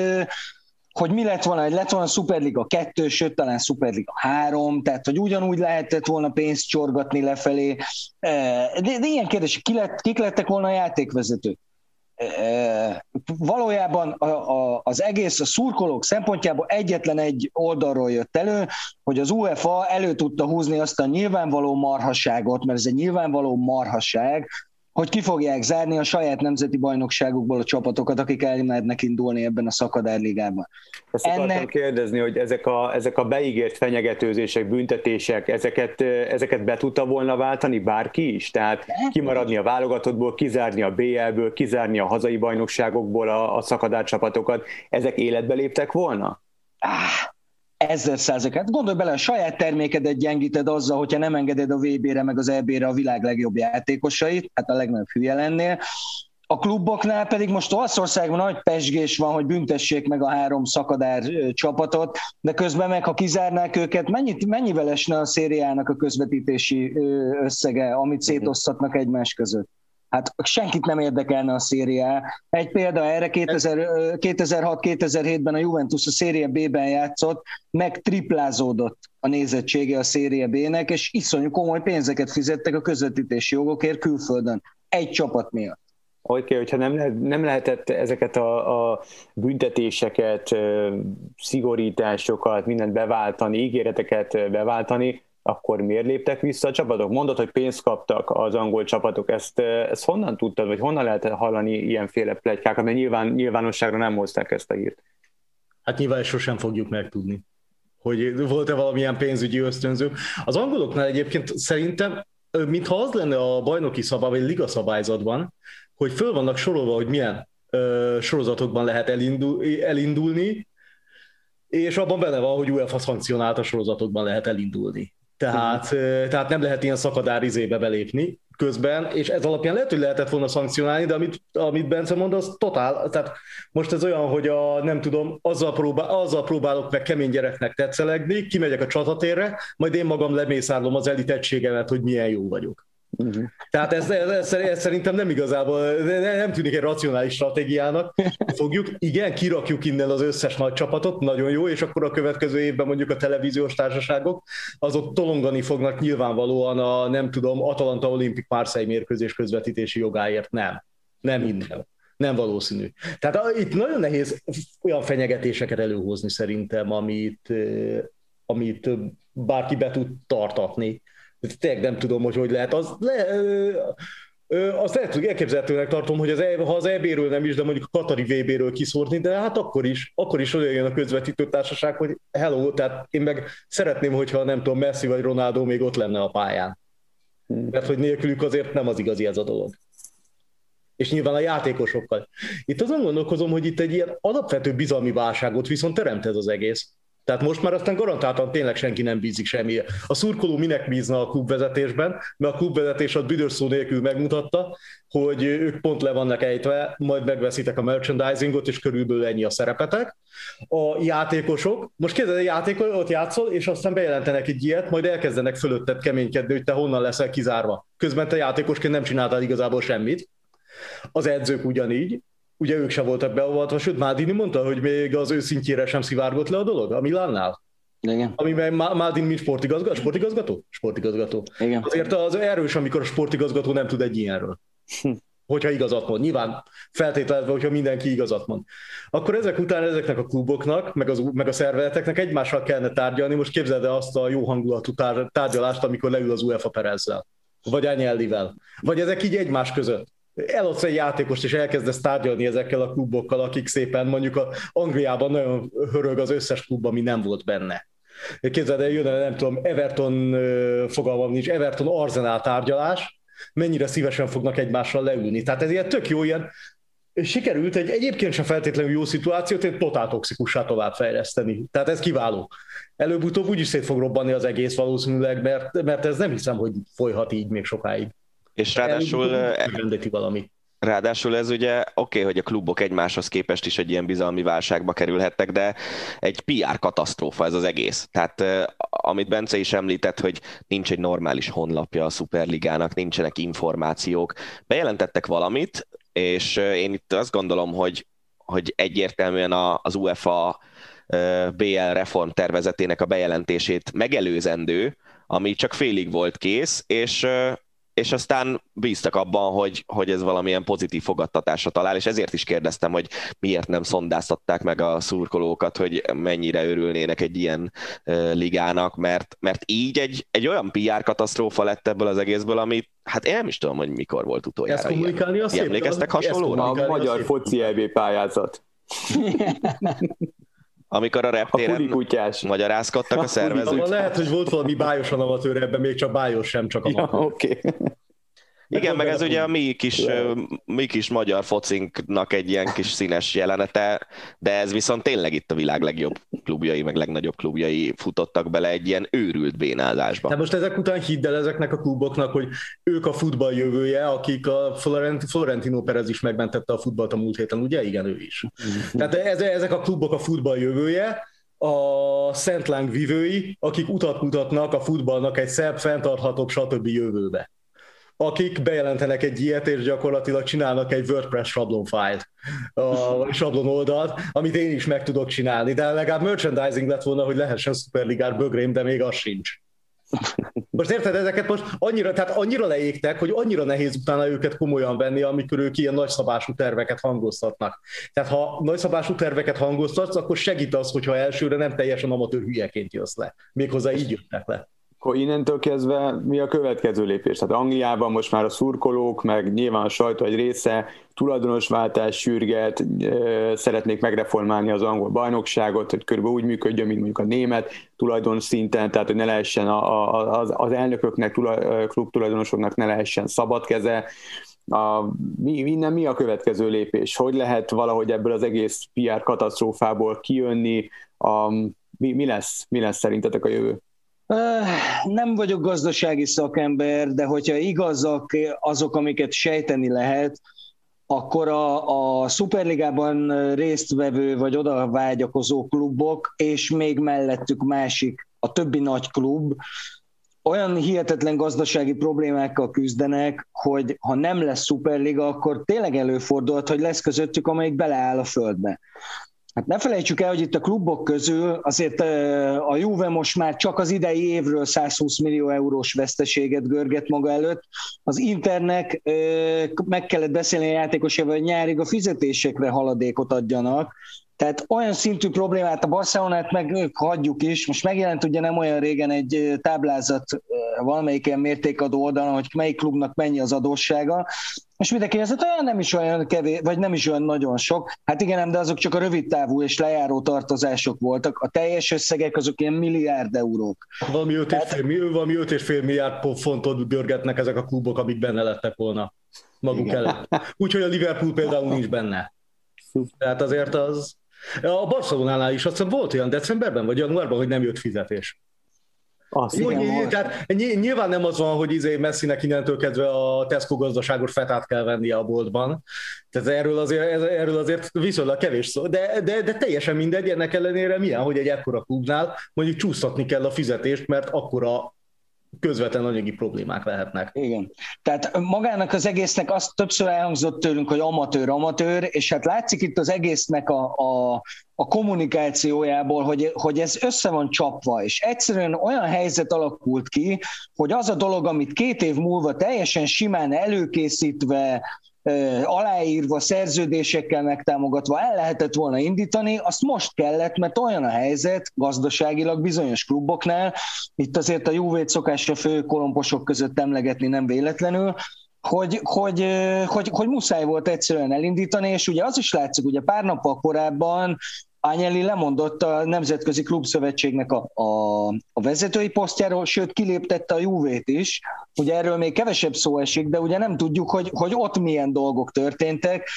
hogy mi lett volna, hogy lett volna Superliga 2, sőt talán Superliga 3, tehát hogy ugyanúgy lehetett volna pénzt csorgatni lefelé. De, de ilyen kérdés, ki lett, kik lettek volna a játékvezetők? Valójában a, a, az egész a szurkolók szempontjából egyetlen egy oldalról jött elő, hogy az UEFA elő tudta húzni azt a nyilvánvaló marhaságot, mert ez egy nyilvánvaló marhaság, hogy ki fogják zárni a saját nemzeti bajnokságukból a csapatokat, akik elmernek indulni ebben a szakadárligában. Ezt Ennek... kérdezni, hogy ezek a, ezek a beígért fenyegetőzések, büntetések, ezeket, ezeket be tudta volna váltani bárki is? Tehát kimaradni a válogatottból, kizárni a BL-ből, kizárni a hazai bajnokságokból a, a szakadárcsapatokat, ezek életbe léptek volna? Ah, ezer százalékát. Gondolj bele, a saját termékedet gyengíted azzal, hogyha nem engeded a VB-re meg az EB-re a világ legjobb játékosait, hát a legnagyobb hülye lennél. A kluboknál pedig most Olaszországban nagy pesgés van, hogy büntessék meg a három szakadár csapatot, de közben meg, ha kizárnák őket, mennyit, mennyivel esne a szériának a közvetítési összege, amit szétosztatnak egymás között? Hát senkit nem érdekelne a szériá. Egy példa erre 2006-2007-ben a Juventus a széria B-ben játszott, meg triplázódott a nézettsége a széria B-nek, és iszonyú komoly pénzeket fizettek a közvetítési jogokért külföldön. Egy csapat miatt. Oké, okay, hogyha nem, lehet, nem lehetett ezeket a, a büntetéseket, szigorításokat, mindent beváltani, ígéreteket beváltani, akkor miért léptek vissza a csapatok? Mondod, hogy pénzt kaptak az angol csapatok, ezt, ezt honnan tudtad, vagy honnan lehet hallani ilyenféle plegykákat, mert nyilván, nyilvánosságra nem hozták ezt a hírt. Hát nyilván sosem fogjuk megtudni, hogy volt-e valamilyen pénzügyi ösztönző. Az angoloknál egyébként szerintem, mintha az lenne a bajnoki szabály, vagy liga szabályzatban, hogy föl vannak sorolva, hogy milyen ö, sorozatokban lehet elindul, elindulni, és abban benne van, hogy UEFA szankcionált a sorozatokban lehet elindulni. Tehát, tehát nem lehet ilyen szakadár izébe belépni közben, és ez alapján lehet, hogy lehetett volna szankcionálni, de amit, amit Bence mond, az totál, tehát most ez olyan, hogy a, nem tudom, azzal, próbál, azzal próbálok meg kemény gyereknek tetszelegni, kimegyek a csatatérre, majd én magam lemészárlom az elit egységemet, hogy milyen jó vagyok. Uh-huh. Tehát ez, ez, ez, szerintem nem igazából, nem tűnik egy racionális stratégiának. Fogjuk, igen, kirakjuk innen az összes nagy csapatot, nagyon jó, és akkor a következő évben mondjuk a televíziós társaságok, azok tolongani fognak nyilvánvalóan a, nem tudom, Atalanta Olimpik Marseille mérkőzés közvetítési jogáért. Nem. Nem hinném. Nem valószínű. Tehát itt nagyon nehéz olyan fenyegetéseket előhozni szerintem, amit, amit bárki be tud tartatni tényleg nem tudom, hogy hogy lehet. Az le, azt lehet, hogy elképzelhetőnek tartom, hogy az, e- ha az EB-ről nem is, de mondjuk a Katari VB-ről kiszórni, de hát akkor is, akkor is olyan jön a közvetítő társaság, hogy hello, tehát én meg szeretném, hogyha nem tudom, Messi vagy Ronaldo még ott lenne a pályán. Mert hogy nélkülük azért nem az igazi ez a dolog. És nyilván a játékosokkal. Itt azon gondolkozom, hogy itt egy ilyen alapvető bizalmi válságot viszont teremt ez az egész. Tehát most már aztán garantáltan tényleg senki nem bízik semmi. A szurkoló minek bízna a klubvezetésben, mert a klubvezetés a büdös szó nélkül megmutatta, hogy ők pont le vannak ejtve, majd megveszitek a merchandisingot, és körülbelül ennyi a szerepetek. A játékosok, most kérdez, a játékos ott játszol, és aztán bejelentenek egy ilyet, majd elkezdenek fölötted keménykedni, hogy te honnan leszel kizárva. Közben te játékosként nem csináltál igazából semmit. Az edzők ugyanígy, ugye ők sem voltak beavatva, sőt Mádini mondta, hogy még az őszintjére sem szivárgott le a dolog a Milánnál. Igen. Amiben Mádin mint sportigazgató? Sportigazgató? Sportigazgató. Igen. Azért az erős, amikor a sportigazgató nem tud egy ilyenről. Hm. Hogyha igazat mond. Nyilván feltételezve, hogyha mindenki igazat mond. Akkor ezek után ezeknek a kluboknak, meg, az, meg a szervezeteknek egymással kellene tárgyalni. Most képzeld el azt a jó hangulatú tárgyalást, amikor leül az UEFA Perezzel. Vagy Anyellivel. Vagy ezek így egymás között eladsz egy játékost, és elkezdesz tárgyalni ezekkel a klubokkal, akik szépen mondjuk a Angliában nagyon hörög az összes klub, ami nem volt benne. Képzeld el, jön, nem tudom, Everton fogalmam nincs, Everton Arsenal tárgyalás, mennyire szívesen fognak egymással leülni. Tehát ez ilyen tök jó, ilyen sikerült egy egyébként sem feltétlenül jó szituációt egy totál toxikussá továbbfejleszteni. Tehát ez kiváló. Előbb-utóbb úgyis szét fog robbanni az egész valószínűleg, mert, mert ez nem hiszem, hogy folyhat így még sokáig. És ráadásul... Rendeti valami. Ráadásul ez ugye oké, okay, hogy a klubok egymáshoz képest is egy ilyen bizalmi válságba kerülhettek, de egy PR katasztrófa ez az egész. Tehát amit Bence is említett, hogy nincs egy normális honlapja a Superligának, nincsenek információk. Bejelentettek valamit, és én itt azt gondolom, hogy, hogy egyértelműen az UEFA BL reform tervezetének a bejelentését megelőzendő, ami csak félig volt kész, és és aztán bíztak abban, hogy, hogy ez valamilyen pozitív fogadtatásra talál, és ezért is kérdeztem, hogy miért nem szondáztatták meg a szurkolókat, hogy mennyire örülnének egy ilyen uh, ligának, mert, mert így egy, egy olyan PR katasztrófa lett ebből az egészből, amit hát én nem is tudom, hogy mikor volt utoljára. Ezt kommunikálni ilyen. Emlékeztek hasonlóra? A magyar foci EB pályázat. amikor a reptéren a magyarázkodtak a szervezők. Lehet, hogy volt valami bájosan amatőr ebben, még csak bájos sem, csak a ja, Oké. Okay. Igen, meg ez ugye a mi kis, mi kis magyar focinknak egy ilyen kis színes jelenete, de ez viszont tényleg itt a világ legjobb klubjai, meg legnagyobb klubjai futottak bele egy ilyen őrült bénázásba. De most ezek után hidd el ezeknek a kluboknak, hogy ők a futball jövője, akik a Florentino Perez is megmentette a futballt a múlt héten, ugye? Igen, ő is. Tehát ezek a klubok a futball jövője, a Szent vivői, akik utat mutatnak a futballnak egy szebb, fenntarthatóbb, stb. jövőbe akik bejelentenek egy ilyet, és gyakorlatilag csinálnak egy WordPress sablonfájlt, a sablon oldalt, amit én is meg tudok csinálni, de legalább merchandising lett volna, hogy lehessen szuperligár bögrém, de még az sincs. Most érted, ezeket most annyira, tehát annyira leégtek, hogy annyira nehéz utána őket komolyan venni, amikor ők ilyen nagyszabású terveket hangoztatnak. Tehát ha nagyszabású terveket hangoztatsz, akkor segít az, hogyha elsőre nem teljesen amatőr hülyeként jössz le. Méghozzá így jöttek le akkor innentől kezdve mi a következő lépés? Tehát Angliában most már a szurkolók, meg nyilván a sajtó egy része tulajdonosváltás sürget, szeretnék megreformálni az angol bajnokságot, hogy körülbelül úgy működjön, mint mondjuk a német tulajdon szinten, tehát hogy ne lehessen a, a, az, az elnököknek, tulaj, klub tulajdonosoknak ne lehessen szabad keze. A, mi, innen mi a következő lépés? Hogy lehet valahogy ebből az egész PR katasztrófából kijönni? A, mi, mi, lesz, mi lesz szerintetek a jövő? Nem vagyok gazdasági szakember, de hogyha igazak azok, amiket sejteni lehet, akkor a, a szuperligában résztvevő vagy oda vágyakozó klubok, és még mellettük másik, a többi nagy klub, olyan hihetetlen gazdasági problémákkal küzdenek, hogy ha nem lesz szuperliga, akkor tényleg előfordulhat, hogy lesz közöttük, amelyik beleáll a földbe. Hát ne felejtsük el, hogy itt a klubok közül azért a Juve most már csak az idei évről 120 millió eurós veszteséget görget maga előtt. Az Internek meg kellett beszélni a játékosával, hogy nyárig a fizetésekre haladékot adjanak, tehát olyan szintű problémát a Barcelonát meg hagyjuk is. Most megjelent ugye nem olyan régen egy táblázat valamelyik ilyen mértékadó oldalon, hogy melyik klubnak mennyi az adóssága, és mindenki ez olyan nem is olyan kevés, vagy nem is olyan nagyon sok. Hát igen, de azok csak a rövid távú és lejáró tartozások voltak. A teljes összegek azok ilyen milliárd eurók. Valami 5,5 Tehát... valami milliárd fontot görgetnek ezek a klubok, amik benne lettek volna maguk igen. előtt. Úgyhogy a Liverpool például nincs benne. Tehát azért az... A Barcelonánál is azt hiszem volt olyan decemberben vagy januárban, hogy nem jött fizetés. Azt Jó, igen, tehát nyilván nem az van, hogy izé Messinek innentől kezdve a Tesco gazdaságos fetát kell vennie a boltban. Tehát erről azért, erről azért viszonylag kevés szó, de, de, de teljesen mindegy, ennek ellenére milyen, hogy egy ekkora klubnál mondjuk csúsztatni kell a fizetést, mert akkora közvetlen anyagi problémák lehetnek. Igen. Tehát magának az egésznek azt többször elhangzott tőlünk, hogy amatőr, amatőr, és hát látszik itt az egésznek a, a, a kommunikációjából, hogy, hogy ez össze van csapva, és egyszerűen olyan helyzet alakult ki, hogy az a dolog, amit két év múlva teljesen simán előkészítve, aláírva, szerződésekkel megtámogatva el lehetett volna indítani, azt most kellett, mert olyan a helyzet gazdaságilag bizonyos kluboknál, itt azért a Juve-t szokásra fő kolomposok között emlegetni nem véletlenül, hogy, hogy, hogy, hogy muszáj volt egyszerűen elindítani, és ugye az is látszik, ugye pár nappal korábban Ányeli lemondott a Nemzetközi Klubszövetségnek a, a, a vezetői posztjáról, sőt kiléptette a Juvét is. Ugye erről még kevesebb szó esik, de ugye nem tudjuk, hogy, hogy ott milyen dolgok történtek,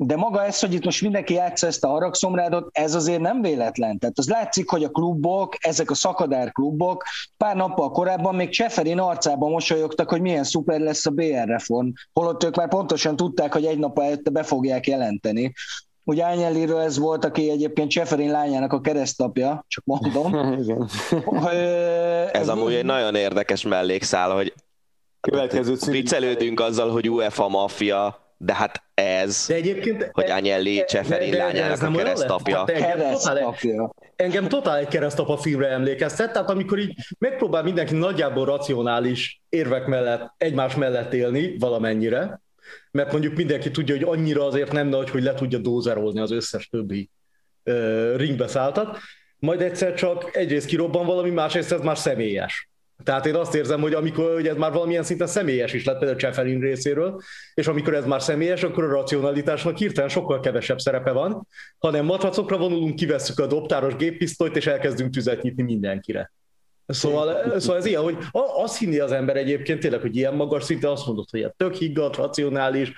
de maga ez, hogy itt most mindenki játsza ezt a haragszomrádot, ez azért nem véletlen. Tehát az látszik, hogy a klubok, ezek a szakadár klubok pár nappal korábban még Cseferin arcában mosolyogtak, hogy milyen szuper lesz a BR reform, holott ők már pontosan tudták, hogy egy nap előtte be fogják jelenteni. Ugye Ányeliről ez volt, aki egyébként Cseferin lányának a keresztapja, csak mondom. Igen. ez, ez amúgy egy nagyon érdekes mellékszál, hogy Következő viccelődünk azzal, hogy UEFA maffia, de hát ez, de egyébként, hogy Agnelli Cseferin lányának a keresztapja. Keresztapja. Engem totál egy keresztapa filmre emlékeztet, tehát amikor így megpróbál mindenki nagyjából racionális érvek mellett, egymás mellett élni valamennyire, mert mondjuk mindenki tudja, hogy annyira azért nem nagy, hogy le tudja dózerolni az összes többi uh, ringbeszálltat, majd egyszer csak egyrészt kirobban valami, másrészt ez már személyes. Tehát én azt érzem, hogy amikor hogy ez már valamilyen szinten személyes is lett például Cseferin részéről, és amikor ez már személyes, akkor a racionalitásnak hirtelen sokkal kevesebb szerepe van, hanem matracokra vonulunk, kivesszük a dobtáros géppisztolyt, és elkezdünk tüzet nyitni mindenkire. Szóval, szóval ez ilyen, hogy azt hinni az ember egyébként tényleg, hogy ilyen magas szinte azt mondod, hogy tök higgadt, racionális,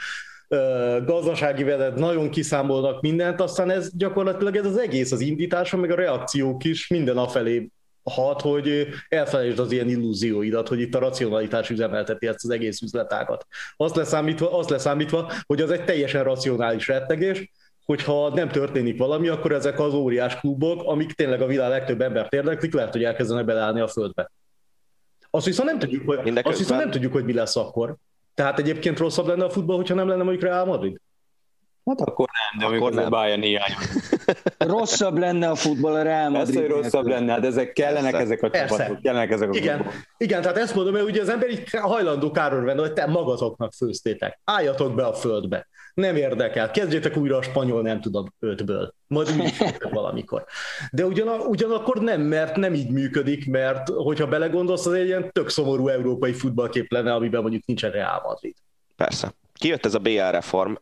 gazdasági vedet, nagyon kiszámolnak mindent, aztán ez gyakorlatilag ez az egész, az indítása, meg a reakciók is minden afelé hat, hogy elfelejtsd az ilyen illúzióidat, hogy itt a racionalitás üzemelteti ezt az egész üzletágat. Azt leszámítva, azt leszámítva, hogy az egy teljesen racionális rettegés, hogyha nem történik valami, akkor ezek az óriás klubok, amik tényleg a világ legtöbb embert érdeklik, lehet, hogy elkezdenek beleállni a földbe. Azt viszont nem tudjuk, hogy, azt viszont nem tudjuk, hogy mi lesz akkor. Tehát egyébként rosszabb lenne a futball, hogyha nem lenne mondjuk Real Madrid? Hát akkor nem, de akkor nem. Bayern hiány. Rosszabb lenne a futball a Real Madrid. Persze, hogy rosszabb lenne, de ezek kellenek Persze. ezek a csapatok. Kellenek ezek a igen, igen, tehát ezt mondom, hogy ugye az ember így hajlandó káron venni, hogy te magatoknak főztétek. Álljatok be a földbe. Nem érdekel. Kezdjétek újra a spanyol, nem tudom, ötből. Majd úgy valamikor. De ugyan, ugyanakkor nem, mert nem így működik, mert hogyha belegondolsz, az egy ilyen tök szomorú európai futballkép lenne, amiben mondjuk nincsen Real Madrid. Persze. Kijött ez a BL reform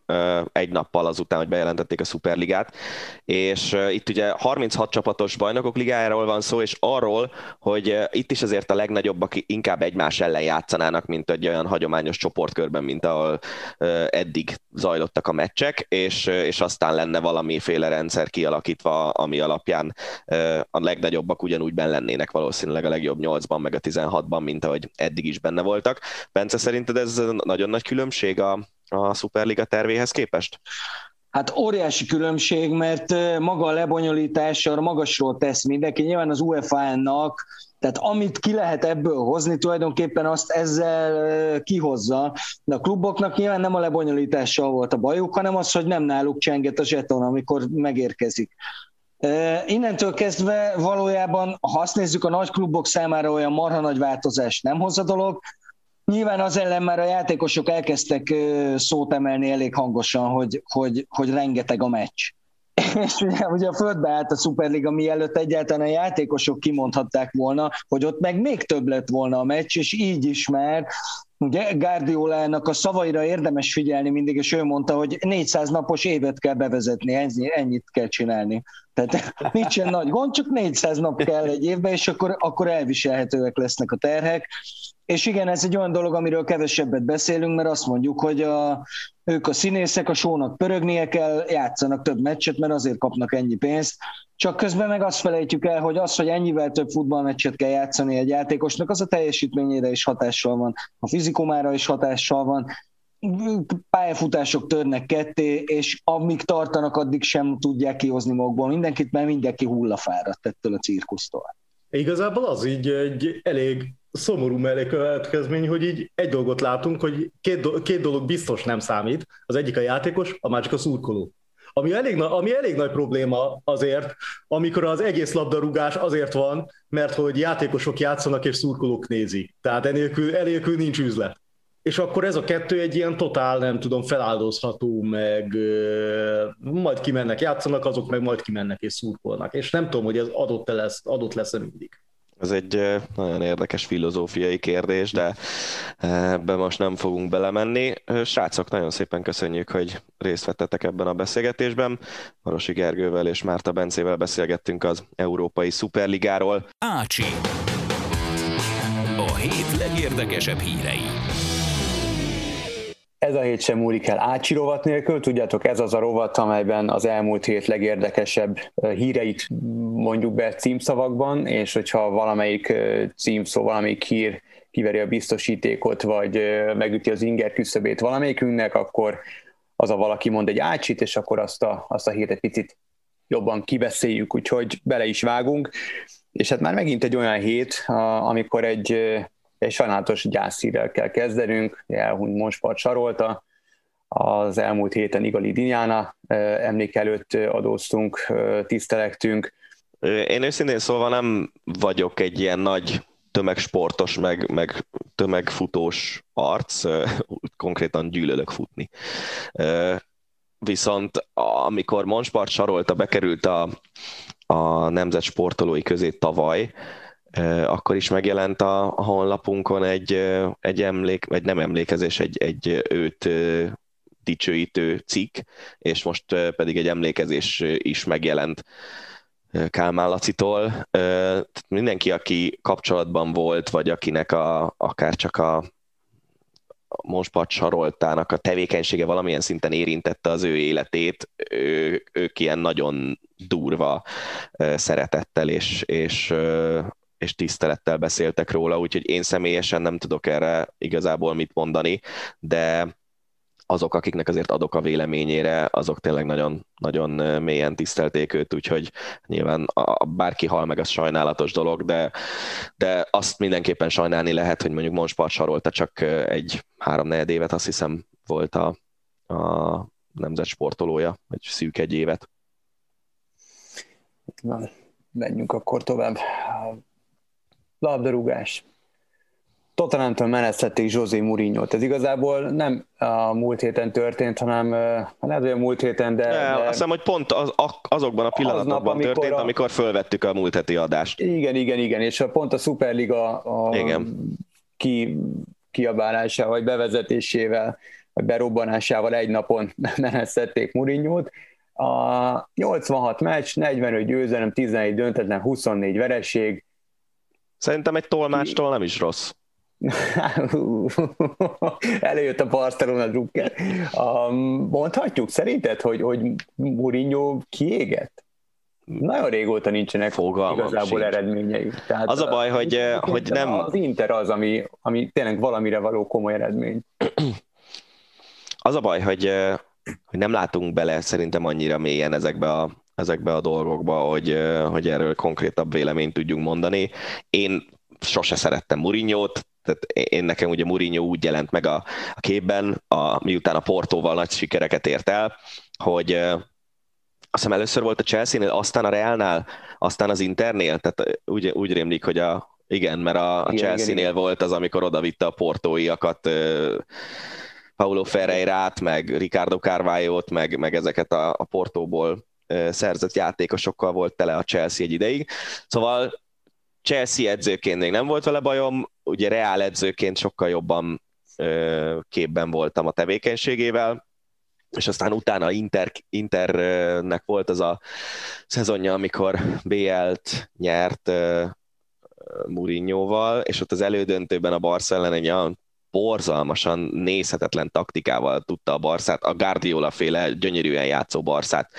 egy nappal azután, hogy bejelentették a Superligát, és itt ugye 36 csapatos bajnokok ligájáról van szó, és arról, hogy itt is azért a legnagyobbak inkább egymás ellen játszanának, mint egy olyan hagyományos csoportkörben, mint ahol eddig zajlottak a meccsek, és, és aztán lenne valamiféle rendszer kialakítva, ami alapján a legnagyobbak ugyanúgy benne lennének valószínűleg a legjobb 8-ban, meg a 16-ban, mint ahogy eddig is benne voltak. Bence, szerinted ez nagyon nagy különbség a, a Superliga tervéhez képest? Hát óriási különbség, mert maga a lebonyolítása magasról tesz mindenki. Nyilván az UEFA-nak, tehát amit ki lehet ebből hozni, tulajdonképpen azt ezzel kihozza. De a kluboknak nyilván nem a lebonyolítással volt a bajuk, hanem az, hogy nem náluk csenget a zseton, amikor megérkezik. Innentől kezdve valójában, ha azt nézzük, a nagy klubok számára olyan marha nagy változás nem hoz a dolog, Nyilván az ellen már a játékosok elkezdtek szót emelni elég hangosan, hogy, hogy, hogy rengeteg a meccs. És ugye, ugye a földbe állt a Superliga, mielőtt egyáltalán a játékosok kimondhatták volna, hogy ott meg még több lett volna a meccs, és így is már Ugye Guardiolának a szavaira érdemes figyelni mindig, és ő mondta, hogy 400 napos évet kell bevezetni, ennyi, ennyit kell csinálni. Tehát nincsen nagy gond, csak 400 nap kell egy évben, és akkor, akkor elviselhetőek lesznek a terhek. És igen, ez egy olyan dolog, amiről kevesebbet beszélünk, mert azt mondjuk, hogy a, ők a színészek, a sónak pörögnie kell, játszanak több meccset, mert azért kapnak ennyi pénzt. Csak közben meg azt felejtjük el, hogy az, hogy ennyivel több futballmeccset kell játszani egy játékosnak, az a teljesítményére is hatással van, a fizikumára is hatással van, pályafutások törnek ketté, és amíg tartanak, addig sem tudják kihozni magukból mindenkit, mert mindenki hullafáradt ettől a cirkusztól. Igazából az így egy elég szomorú mellékkövetkezmény, hogy így egy dolgot látunk, hogy két, do- két dolog biztos nem számít, az egyik a játékos, a másik a szurkoló. Ami elég, ami elég nagy probléma azért, amikor az egész labdarúgás azért van, mert hogy játékosok játszanak és szurkolók nézik. Tehát enélkül, enélkül nincs üzlet. És akkor ez a kettő egy ilyen totál, nem tudom, feláldozható, meg majd kimennek, játszanak, azok meg majd kimennek és szurkolnak. És nem tudom, hogy ez adott lesz, adott lesz mindig. Ez egy nagyon érdekes filozófiai kérdés, de ebbe most nem fogunk belemenni. Srácok, nagyon szépen köszönjük, hogy részt vettetek ebben a beszélgetésben. Marosi Gergővel és Márta Bencével beszélgettünk az Európai Szuperligáról. Ácsi. A hét legérdekesebb hírei. Ez a hét sem múlik el Ácsi rovat nélkül, tudjátok, ez az a rovat, amelyben az elmúlt hét legérdekesebb híreit mondjuk be címszavakban, és hogyha valamelyik címszó, valamelyik hír kiveri a biztosítékot, vagy megüti az inger küszöbét valamelyikünknek, akkor az a valaki mond egy ácsit, és akkor azt a, azt a hírt egy picit jobban kibeszéljük, úgyhogy bele is vágunk. És hát már megint egy olyan hét, amikor egy egy sajnálatos gyászhírrel kell kezdenünk, elhunyt Monspart Sarolta, az elmúlt héten Igali Dinyána emlék előtt adóztunk, tisztelektünk. Én őszintén szólva nem vagyok egy ilyen nagy tömegsportos, meg, meg tömegfutós arc, konkrétan gyűlölök futni. Viszont amikor Monspart Sarolta bekerült a, a nemzet sportolói közé tavaly, akkor is megjelent a, honlapunkon egy, egy emlék, vagy nem emlékezés, egy, egy őt dicsőítő cikk, és most pedig egy emlékezés is megjelent Kálmán Lacitól. Mindenki, aki kapcsolatban volt, vagy akinek a, akár csak a Monspart Saroltának a tevékenysége valamilyen szinten érintette az ő életét, ő, ők ilyen nagyon durva szeretettel és, és és tisztelettel beszéltek róla, úgyhogy én személyesen nem tudok erre igazából mit mondani, de azok, akiknek azért adok a véleményére, azok tényleg nagyon, nagyon mélyen tisztelték őt, úgyhogy nyilván a, bárki hal meg, az sajnálatos dolog, de, de azt mindenképpen sajnálni lehet, hogy mondjuk Monspart Sarolta csak egy három évet, azt hiszem volt a, a nemzet sportolója, vagy szűk egy évet. Na, menjünk akkor tovább labdarúgás. Tottenhamtől menesztették José mourinho Ez igazából nem a múlt héten történt, hanem lehet, hogy a múlt héten, de... de, azt hiszem, hogy pont az, azokban a pillanatokban az nap, amikor történt, a... amikor fölvettük a múlt heti adást. Igen, igen, igen, és pont a Superliga a igen. Ki, kiabálása vagy bevezetésével berobbanásával egy napon menesztették Murinyót. A 86 meccs, 45 győzelem, 11 döntetlen, 24 vereség. Szerintem egy tolmástól nem is rossz. Előjött a Barcelona drukker. Um, mondhatjuk szerinted, hogy, hogy Mourinho kiégett? Nagyon régóta nincsenek Fogalmam igazából sincs. eredményei. Tehát az a baj, hogy, hogy nem... Az Inter az, ami, ami tényleg valamire való komoly eredmény. Az a baj, hogy, hogy nem látunk bele szerintem annyira mélyen ezekbe a, ezekbe a dolgokba, hogy, hogy erről konkrétabb véleményt tudjunk mondani. Én sose szerettem Murinyót, tehát én nekem ugye Mourinho úgy jelent meg a, a képben, a, miután a Portóval nagy sikereket ért el, hogy azt hiszem először volt a Chelsea-nél, aztán a Realnál, aztán az Internél, tehát úgy, úgy rémlik, hogy a, igen, mert a, a Chelsea-nél volt az, amikor odavitte a portóiakat, Paulo Ferreirát, meg Ricardo Carvalho-t, meg, meg ezeket a, a portóból szerzett játékosokkal volt tele a Chelsea egy ideig. Szóval Chelsea edzőként még nem volt vele bajom, ugye Reál edzőként sokkal jobban képben voltam a tevékenységével, és aztán utána Inter, Internek volt az a szezonja, amikor BL-t nyert Mourinhoval, és ott az elődöntőben a Barca ellen egy olyan borzalmasan nézhetetlen taktikával tudta a Barszát, a Guardiola féle gyönyörűen játszó Barszát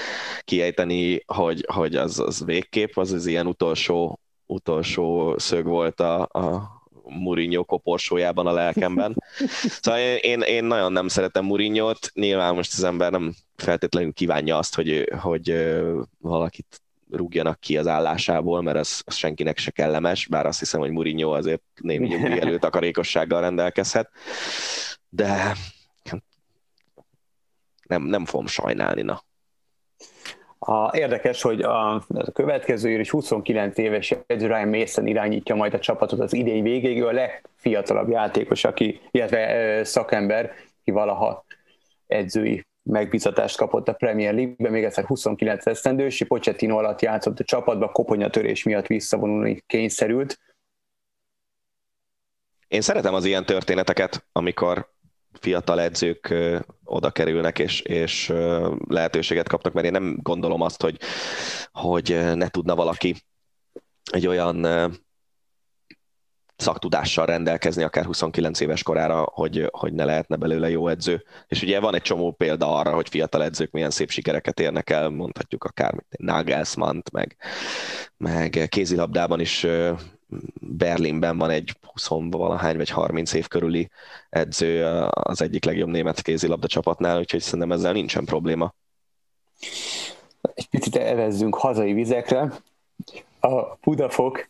kiejteni, hogy, hogy az, az végkép, az az ilyen utolsó utolsó szög volt a, a Mourinho koporsójában a lelkemben. Szóval én, én nagyon nem szeretem Mourinho-t, nyilván most az ember nem feltétlenül kívánja azt, hogy, hogy valakit rúgjanak ki az állásából, mert az, az senkinek se kellemes, bár azt hiszem, hogy Mourinho azért némi nyugdíj takarékossággal rendelkezhet, de nem, nem fogom sajnálni, na. A, érdekes, hogy a, a következő év is 29 éves edző Ryan Mason irányítja majd a csapatot az idei végéig, ő a legfiatalabb játékos, aki, illetve szakember, ki valaha edzői megbízatást kapott a Premier League-ben, még egyszer 29 esztendős, Pochettino alatt játszott a csapatba, koponyatörés miatt visszavonulni kényszerült. Én szeretem az ilyen történeteket, amikor fiatal edzők oda kerülnek, és, és lehetőséget kapnak, mert én nem gondolom azt, hogy, hogy ne tudna valaki egy olyan szaktudással rendelkezni, akár 29 éves korára, hogy, hogy ne lehetne belőle jó edző. És ugye van egy csomó példa arra, hogy fiatal edzők milyen szép sikereket érnek el, mondhatjuk akár nagelsmann meg, meg kézilabdában is Berlinben van egy 20 valahány vagy 30 év körüli edző az egyik legjobb német kézilabda csapatnál, úgyhogy szerintem ezzel nincsen probléma. Egy picit evezzünk hazai vizekre. A Budafok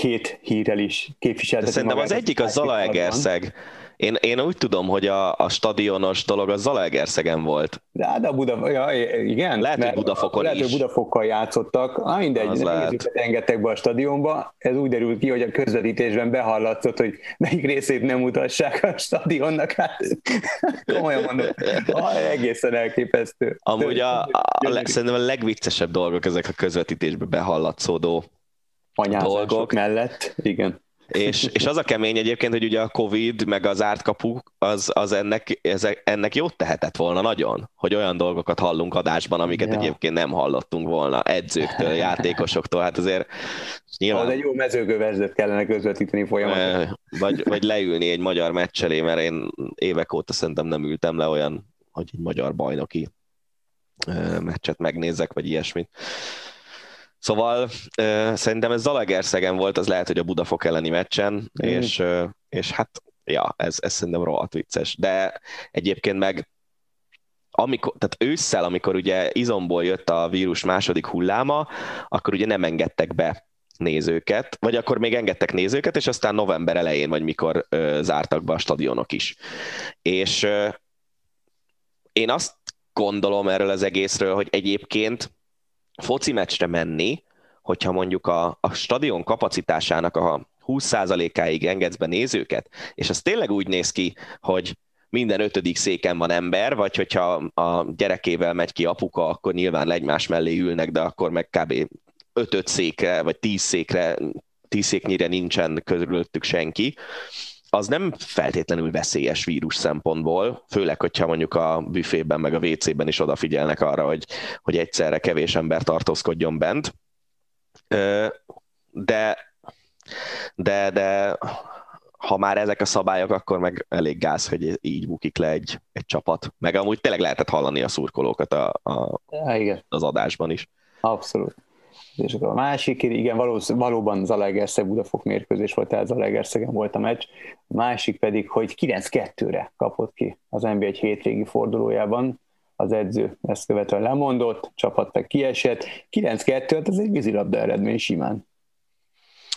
két hírrel is képviselteti Szerintem az egyik a Zalaegerszeg. Én, én úgy tudom, hogy a, a stadionos dolog a Zalaegerszegen volt. De, hát a Buda, ja, igen. Lehet, hogy Budafokon lehet, is. hogy Budafokkal játszottak. Ah, mindegy, nézőket engedtek be a stadionba. Ez úgy derült ki, hogy a közvetítésben behallatszott, hogy melyik részét nem mutassák a stadionnak. Hát komolyan mondom, ah, egészen elképesztő. Amúgy a, a, a, szerintem a legviccesebb dolgok ezek a közvetítésben behallatszódó dolgok mellett, igen. És, és az a kemény egyébként, hogy ugye a Covid, meg az árt kapu, az, az ennek, ezek, ennek jót tehetett volna nagyon, hogy olyan dolgokat hallunk adásban, amiket ja. egyébként nem hallottunk volna edzőktől, játékosoktól, hát azért nyilván... Az egy jó mezőgöverzet kellene közvetíteni folyamatosan. Vagy, vagy leülni egy magyar meccselé, mert én évek óta szerintem nem ültem le olyan, hogy egy magyar bajnoki meccset megnézek, vagy ilyesmit. Szóval uh, szerintem ez Zalaegerszegen volt, az lehet, hogy a Budafok elleni meccsen, mm. és, uh, és hát, ja, ez, ez szerintem rohadt vicces. De egyébként meg amikor, tehát ősszel, amikor ugye izomból jött a vírus második hulláma, akkor ugye nem engedtek be nézőket, vagy akkor még engedtek nézőket, és aztán november elején, vagy mikor ö, zártak be a stadionok is. És ö, én azt gondolom erről az egészről, hogy egyébként foci meccsre menni, hogyha mondjuk a, a stadion kapacitásának a 20%-áig engedsz be nézőket, és az tényleg úgy néz ki, hogy minden ötödik széken van ember, vagy hogyha a gyerekével megy ki apuka, akkor nyilván egymás mellé ülnek, de akkor meg kb. 5 székre, vagy 10 székre, 10 széknyire nincsen körülöttük senki, az nem feltétlenül veszélyes vírus szempontból, főleg, hogyha mondjuk a büfében meg a WC-ben is odafigyelnek arra, hogy, hogy egyszerre kevés ember tartózkodjon bent. De, de, de ha már ezek a szabályok, akkor meg elég gáz, hogy így bukik le egy, egy csapat. Meg amúgy tényleg lehetett hallani a szurkolókat a, a, ja, igen. az adásban is. Abszolút. És akkor a másik, igen, való, valóban Zalaegerszeg Budafok mérkőzés volt, tehát Zalaegerszegen volt a meccs. A másik pedig, hogy 9-2-re kapott ki az NBA egy hétvégi fordulójában. Az edző ezt követően lemondott, csapat meg kiesett. 9-2, hát ez egy vízilabda eredmény simán.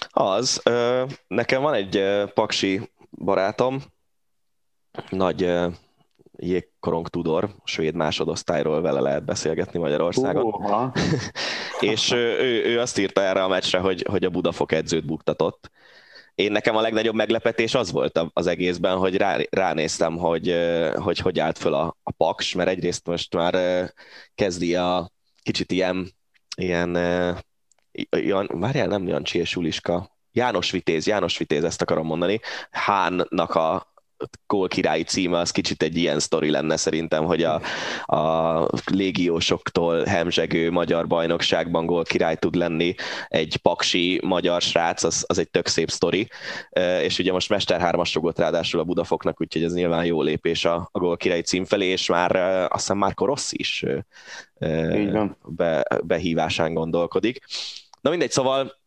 Az. Nekem van egy paksi barátom, nagy jégkorong Tudor, svéd másodosztályról vele lehet beszélgetni Magyarországon. Uh-huh. és ő, ő azt írta erre a meccsre, hogy, hogy a Budafok edzőt buktatott. Én nekem a legnagyobb meglepetés az volt az egészben, hogy rá, ránéztem, hogy, hogy hogy állt föl a, a paks, mert egyrészt most már kezdi a kicsit ilyen, ilyen Jan, várjál, nem Jancsi és Uliska, János Vitéz, János Vitéz, ezt akarom mondani, Hánnak a gól királyi címe, az kicsit egy ilyen sztori lenne szerintem, hogy a, a légiósoktól hemzsegő magyar bajnokságban gól király tud lenni. Egy paksi magyar srác, az, az egy tök szép sztori, és ugye most Mester 3-as rugott ráadásul a Budafoknak, úgyhogy ez nyilván jó lépés a, a gól királyi cím felé, és már azt hiszem Márko Rossi is be, behívásán gondolkodik. Na mindegy, szóval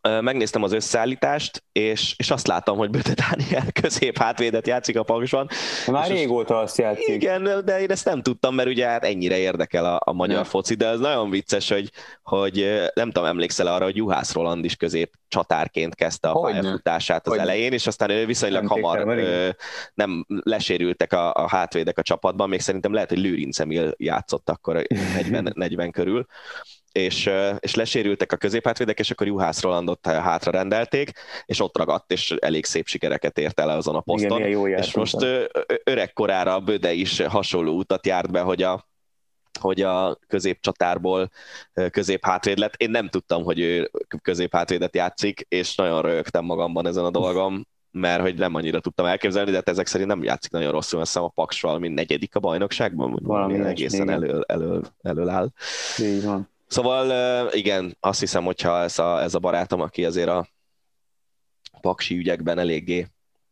megnéztem az összeállítást, és, és azt látom, hogy Böte Dániel közép hátvédet játszik a Paksban. Már régóta azt játszik. Igen, de én ezt nem tudtam, mert ugye hát ennyire érdekel a, a magyar ja. foci, de ez nagyon vicces, hogy, hogy nem tudom, emlékszel arra, hogy Juhász Roland is közép csatárként kezdte a hogy pályafutását az Hogy elején, és aztán ő viszonylag nem hamar ö, nem lesérültek a, a hátvédek a csapatban, még szerintem lehet, hogy Lőrinc Emil játszott akkor 40, 40 körül, és, és lesérültek a középhátvédek, és akkor Juhász Rolandot hátra rendelték, és ott ragadt, és elég szép sikereket ért el azon a poszton. Igen, jó és most öregkorára a Böde is hasonló utat járt be, hogy a, hogy a középcsatárból középhátvéd lett. Én nem tudtam, hogy ő középhátvédet játszik, és nagyon rögtem magamban ezen a dolgom, mert hogy nem annyira tudtam elképzelni, de hát ezek szerint nem játszik nagyon rosszul, hiszem a Paks valami negyedik a bajnokságban, vagy valami egészen elő, elő, elő áll. Így van. Szóval igen, azt hiszem, hogyha ez a, ez a barátom, aki azért a paksi ügyekben eléggé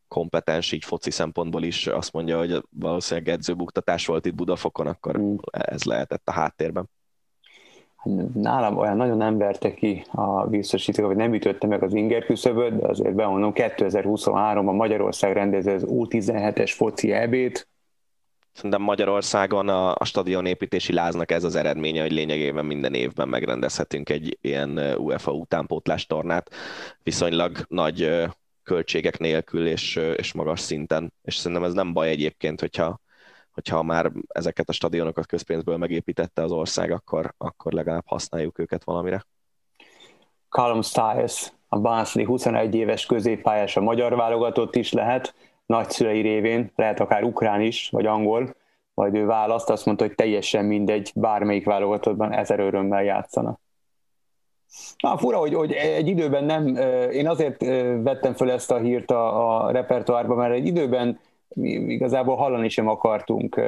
kompetens, így foci szempontból is azt mondja, hogy valószínűleg edzőbuktatás volt itt Budafokon, akkor mm. ez lehetett a háttérben. Nálam olyan nagyon nem verte ki a biztosítók, hogy nem ütötte meg az inger küszöböt, de azért bemondom, 2023-ban Magyarország rendezi az U17-es foci ebét, Szerintem Magyarországon a, a stadionépítési láznak ez az eredménye, hogy lényegében minden évben megrendezhetünk egy ilyen UEFA utánpótlás tornát viszonylag nagy költségek nélkül és, és magas szinten. És szerintem ez nem baj egyébként, hogyha, hogyha már ezeket a stadionokat közpénzből megépítette az ország, akkor, akkor legalább használjuk őket valamire. Callum Stiles, a Barnsley 21 éves középpályás a magyar válogatott is lehet, nagyszülei révén, lehet akár ukrán is, vagy angol, majd ő választ, azt mondta, hogy teljesen mindegy, bármelyik válogatottban ezer örömmel játszana. Na, fura, hogy, hogy egy időben nem, én azért vettem föl ezt a hírt a, a repertoárba, mert egy időben igazából hallani sem akartunk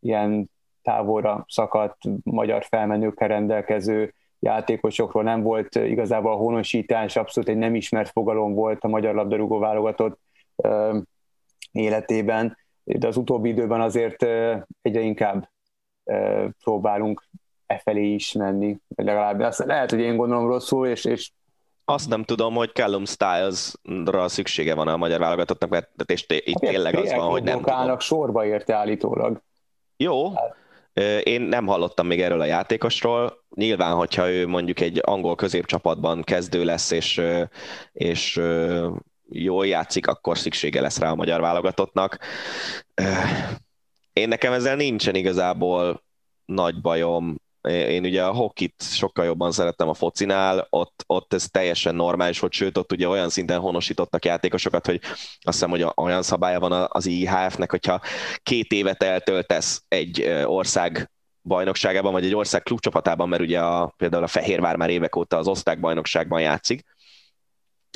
ilyen távolra szakadt magyar felmenőkkel rendelkező játékosokról, nem volt igazából a honosítás, abszolút egy nem ismert fogalom volt a magyar labdarúgó válogatott életében, de az utóbbi időben azért egyre inkább próbálunk e felé is menni, legalább azt lehet, hogy én gondolom rosszul, és, és azt nem tudom, hogy Callum Styles-ra szüksége van a magyar válogatottnak, mert és itt hát, tényleg az van, hogy nem tudom. sorba érte állítólag. Jó, hát. én nem hallottam még erről a játékosról. Nyilván, hogyha ő mondjuk egy angol középcsapatban kezdő lesz, és, és jól játszik, akkor szüksége lesz rá a magyar válogatottnak. Én nekem ezzel nincsen igazából nagy bajom. Én ugye a hokit sokkal jobban szerettem a focinál, ott, ott ez teljesen normális volt, sőt, ott ugye olyan szinten honosítottak játékosokat, hogy azt hiszem, hogy olyan szabálya van az IHF-nek, hogyha két évet eltöltesz egy ország bajnokságában, vagy egy ország klubcsapatában, mert ugye a, például a Fehérvár már évek óta az osztálybajnokságban játszik,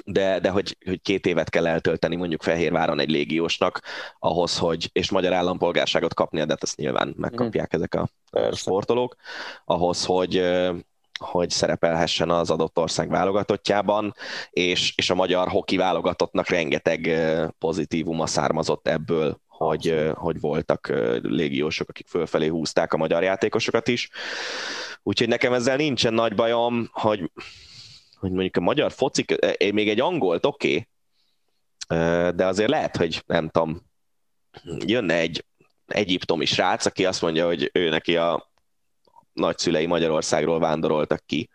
de, de hogy, hogy két évet kell eltölteni mondjuk Fehérváron egy légiósnak ahhoz, hogy, és magyar állampolgárságot kapnia, de hát ezt nyilván megkapják mm. ezek a Persze. sportolók, ahhoz, hogy, hogy szerepelhessen az adott ország válogatottjában, és, és a magyar hoki válogatottnak rengeteg pozitívuma származott ebből, hogy, hogy voltak légiósok, akik fölfelé húzták a magyar játékosokat is. Úgyhogy nekem ezzel nincsen nagy bajom, hogy, hogy mondjuk a magyar focik, még egy angolt oké, okay, de azért lehet, hogy nem tudom, jönne egy egyiptomi srác, aki azt mondja, hogy ő neki a nagyszülei Magyarországról vándoroltak ki,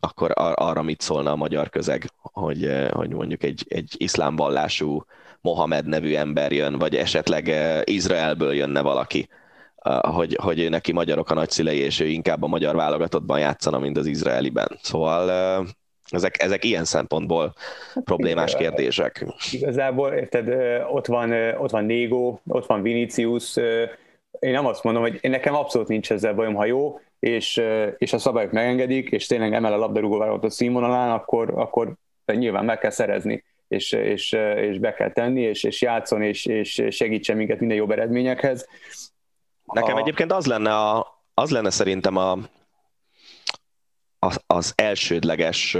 akkor ar- arra mit szólna a magyar közeg, hogy, eh, hogy mondjuk egy, egy iszlám vallású Mohamed nevű ember jön, vagy esetleg eh, Izraelből jönne valaki, eh, hogy, hogy neki magyarok a nagyszülei, és ő inkább a magyar válogatottban játszana, mint az izraeliben. Szóval ezek, ezek ilyen szempontból hát problémás kérdések. Igazából, érted, ott van, ott van Négo, ott van Vinicius, én nem azt mondom, hogy én nekem abszolút nincs ezzel bajom, ha jó, és, és a szabályok megengedik, és tényleg emel a labdarúgó a színvonalán, akkor, akkor nyilván meg kell szerezni, és, és, és be kell tenni, és, és játszon, és, és segítsen minket minden jobb eredményekhez. Nekem a... egyébként az lenne, a, az lenne szerintem a, az, az elsődleges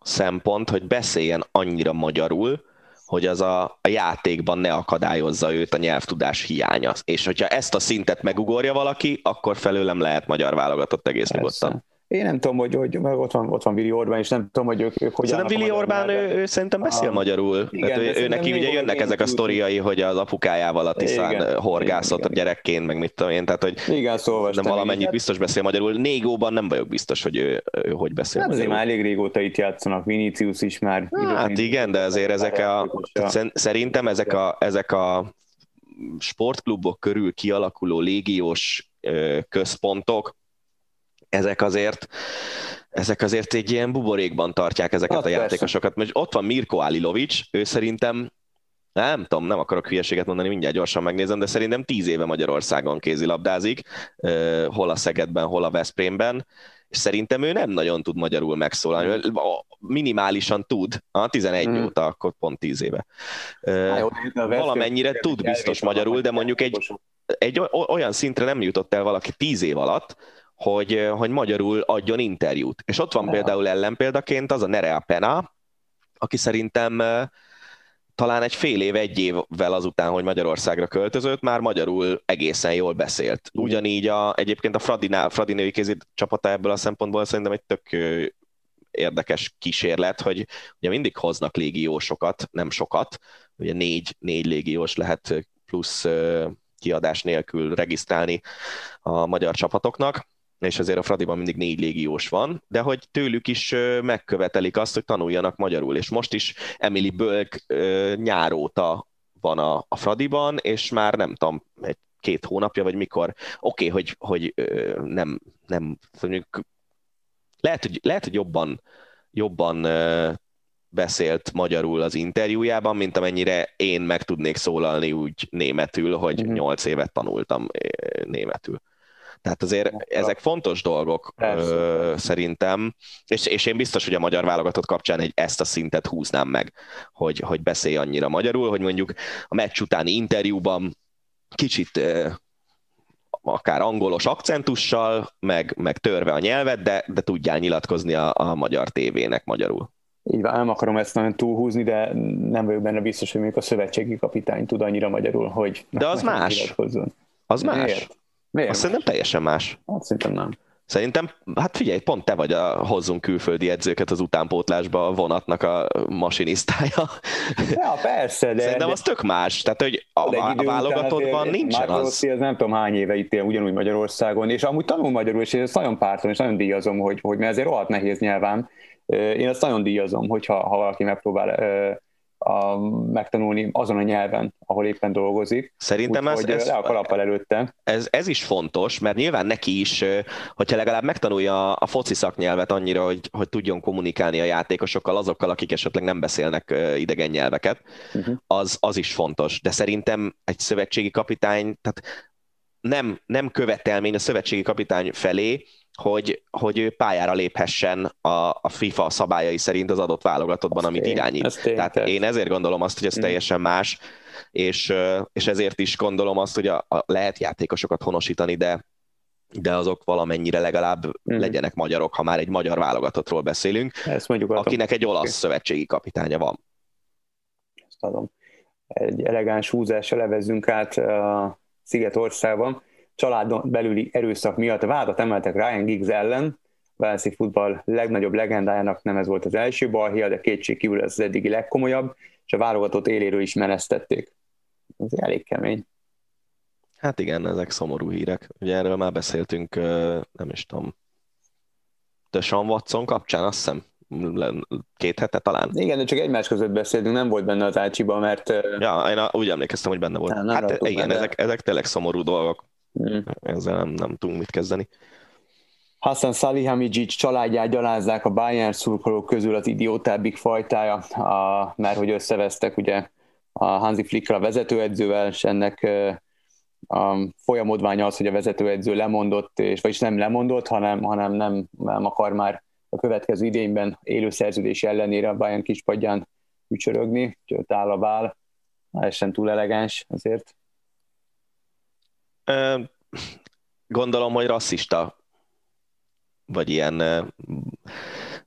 szempont, hogy beszéljen annyira magyarul, hogy az a, a játékban ne akadályozza őt a nyelvtudás hiánya. És hogyha ezt a szintet megugorja valaki, akkor felőlem lehet magyar válogatott egész Persze. nyugodtan. Én nem tudom, hogy, hogy ott van, ott van Vili Orbán, és nem tudom, hogy ők, ők hogy Szerintem Vili Orbán, ő, ő, szerintem beszél a... magyarul. Igen, Tehát ő, ő neki ugye jönnek ezek a sztoriai, hogy az apukájával a Tiszán igen, horgászott igen. gyerekként, meg mit tudom én, tehát hogy igen, szóval nem valamennyit biztos beszél magyarul. Négóban nem vagyok biztos, hogy ő, ő hogy beszél hát azért már elég régóta itt játszanak, Vinicius is már. Hát igen, de azért ezek a, szerintem ezek a, ezek a sportklubok körül kialakuló légiós központok, ezek azért ezek azért egy ilyen buborékban tartják ezeket hát a persze. játékosokat. Most ott van Mirko Alilovics, ő szerintem nem tudom, nem akarok hülyeséget mondani, mindjárt gyorsan megnézem, de szerintem tíz éve Magyarországon kézilabdázik, hol a Szegedben, hol a Veszprémben, és szerintem ő nem nagyon tud magyarul megszólalni, minimálisan tud, a 11 hmm. óta, akkor pont 10 éve. Há, jó, Valamennyire tud biztos magyarul, de mondjuk egy, egy olyan szintre nem jutott el valaki 10 év alatt, hogy, hogy magyarul adjon interjút. És ott van ja. például ellenpéldaként az a Nerea Pena, aki szerintem talán egy fél év, egy évvel azután, hogy Magyarországra költözött, már magyarul egészen jól beszélt. Ugyanígy a, egyébként a Fradinál, Fradi női kézi csapata ebből a szempontból szerintem egy tök érdekes kísérlet, hogy ugye mindig hoznak légiósokat, nem sokat, ugye négy, négy légiós lehet plusz kiadás nélkül regisztrálni a magyar csapatoknak, és azért a Fradiban mindig négy légiós van, de hogy tőlük is megkövetelik azt, hogy tanuljanak magyarul, és most is Emily Bölk nyáróta van a, a Fradiban, és már nem tudom, egy két hónapja, vagy mikor, oké, okay, hogy, hogy nem, nem mondjuk, lehet, hogy, lehet, hogy jobban, jobban beszélt magyarul az interjújában, mint amennyire én meg tudnék szólalni úgy németül, hogy mhm. nyolc évet tanultam németül. Tehát azért ezek fontos dolgok ö, szerintem, és, és én biztos, hogy a magyar válogatott kapcsán egy, ezt a szintet húznám meg, hogy, hogy beszélj annyira magyarul, hogy mondjuk a meccs utáni interjúban kicsit ö, akár angolos akcentussal, meg, meg törve a nyelvet, de, de tudjál nyilatkozni a, a magyar tévének magyarul. Így van, nem akarom ezt nagyon túlhúzni, de nem vagyok benne biztos, hogy még a szövetségi kapitány tud annyira magyarul, hogy De az más. Az más. Miért? Miért? Azt szerintem teljesen más. Azt szerintem nem. Szerintem, hát figyelj, pont te vagy a hozzunk külföldi edzőket az utánpótlásba a vonatnak a masinisztája. Ja, persze, de... Szerintem de... az tök más. Tehát, hogy a, a válogatottban nincsen az. az. nem tudom hány éve itt él ugyanúgy Magyarországon, és amúgy tanul magyarul, és én ezt nagyon pártom, és nagyon díjazom, hogy, hogy mert ezért rohadt nehéz nyelván. Én ezt nagyon díjazom, hogyha ha valaki megpróbál a, megtanulni azon a nyelven, ahol éppen dolgozik. Szerintem Úgy, ez, ez, le a kalappal előtte. Ez, ez is fontos, mert nyilván neki is, hogyha legalább megtanulja a foci szaknyelvet annyira, hogy, hogy tudjon kommunikálni a játékosokkal, azokkal, akik esetleg nem beszélnek idegen nyelveket, uh-huh. az, az is fontos. De szerintem egy szövetségi kapitány, tehát nem, nem követelmény a szövetségi kapitány felé, hogy, hogy ő pályára léphessen a, a FIFA szabályai szerint az adott válogatottban, amit tény, irányít. ez tény, Tehát persze. én ezért gondolom azt, hogy ez Mm. teljesen más, és, és ezért is gondolom azt, hogy a, a lehet játékosokat honosítani, de de azok valamennyire legalább Mhm. legyenek magyarok, ha már egy magyar válogatottról beszélünk, Ezt mondjuk adom. akinek egy olasz szövetségi kapitánya van. Ezt adom. Egy elegáns húzással levezzünk át a Szigetországban. Családon belüli erőszak miatt vádat emeltek Ryan Giggs ellen. Velszi futball legnagyobb legendájának nem ez volt az első balhia, de kétségkívül ez az eddigi legkomolyabb, és a válogatott éléről is menesztették. Ez elég kemény. Hát igen, ezek szomorú hírek. Ugye erről már beszéltünk, nem is tudom, Deshaun Watson kapcsán, azt hiszem, két hete talán. Igen, de csak egymás között beszéltünk, nem volt benne az ácsiba, mert Ja, én úgy emlékeztem, hogy benne volt. Hát raktuk igen, benne. ezek, ezek tényleg szomorú dolgok. Mm. Ezzel nem, nem tudunk mit kezdeni. Hassan Salihamidzic családját gyalázzák a Bayern szurkolók közül az idiótábbik fajtája, a, mert hogy összevesztek ugye a Hansi Flickkel a vezetőedzővel, és ennek a folyamodványa az, hogy a vezetőedző lemondott, és vagyis nem lemondott, hanem, hanem nem, nem akar már a következő idényben élő szerződés ellenére a Bayern kispadján ücsörögni, úgyhogy áll a vál, ez sem túl elegáns azért. Gondolom, hogy rasszista, vagy ilyen,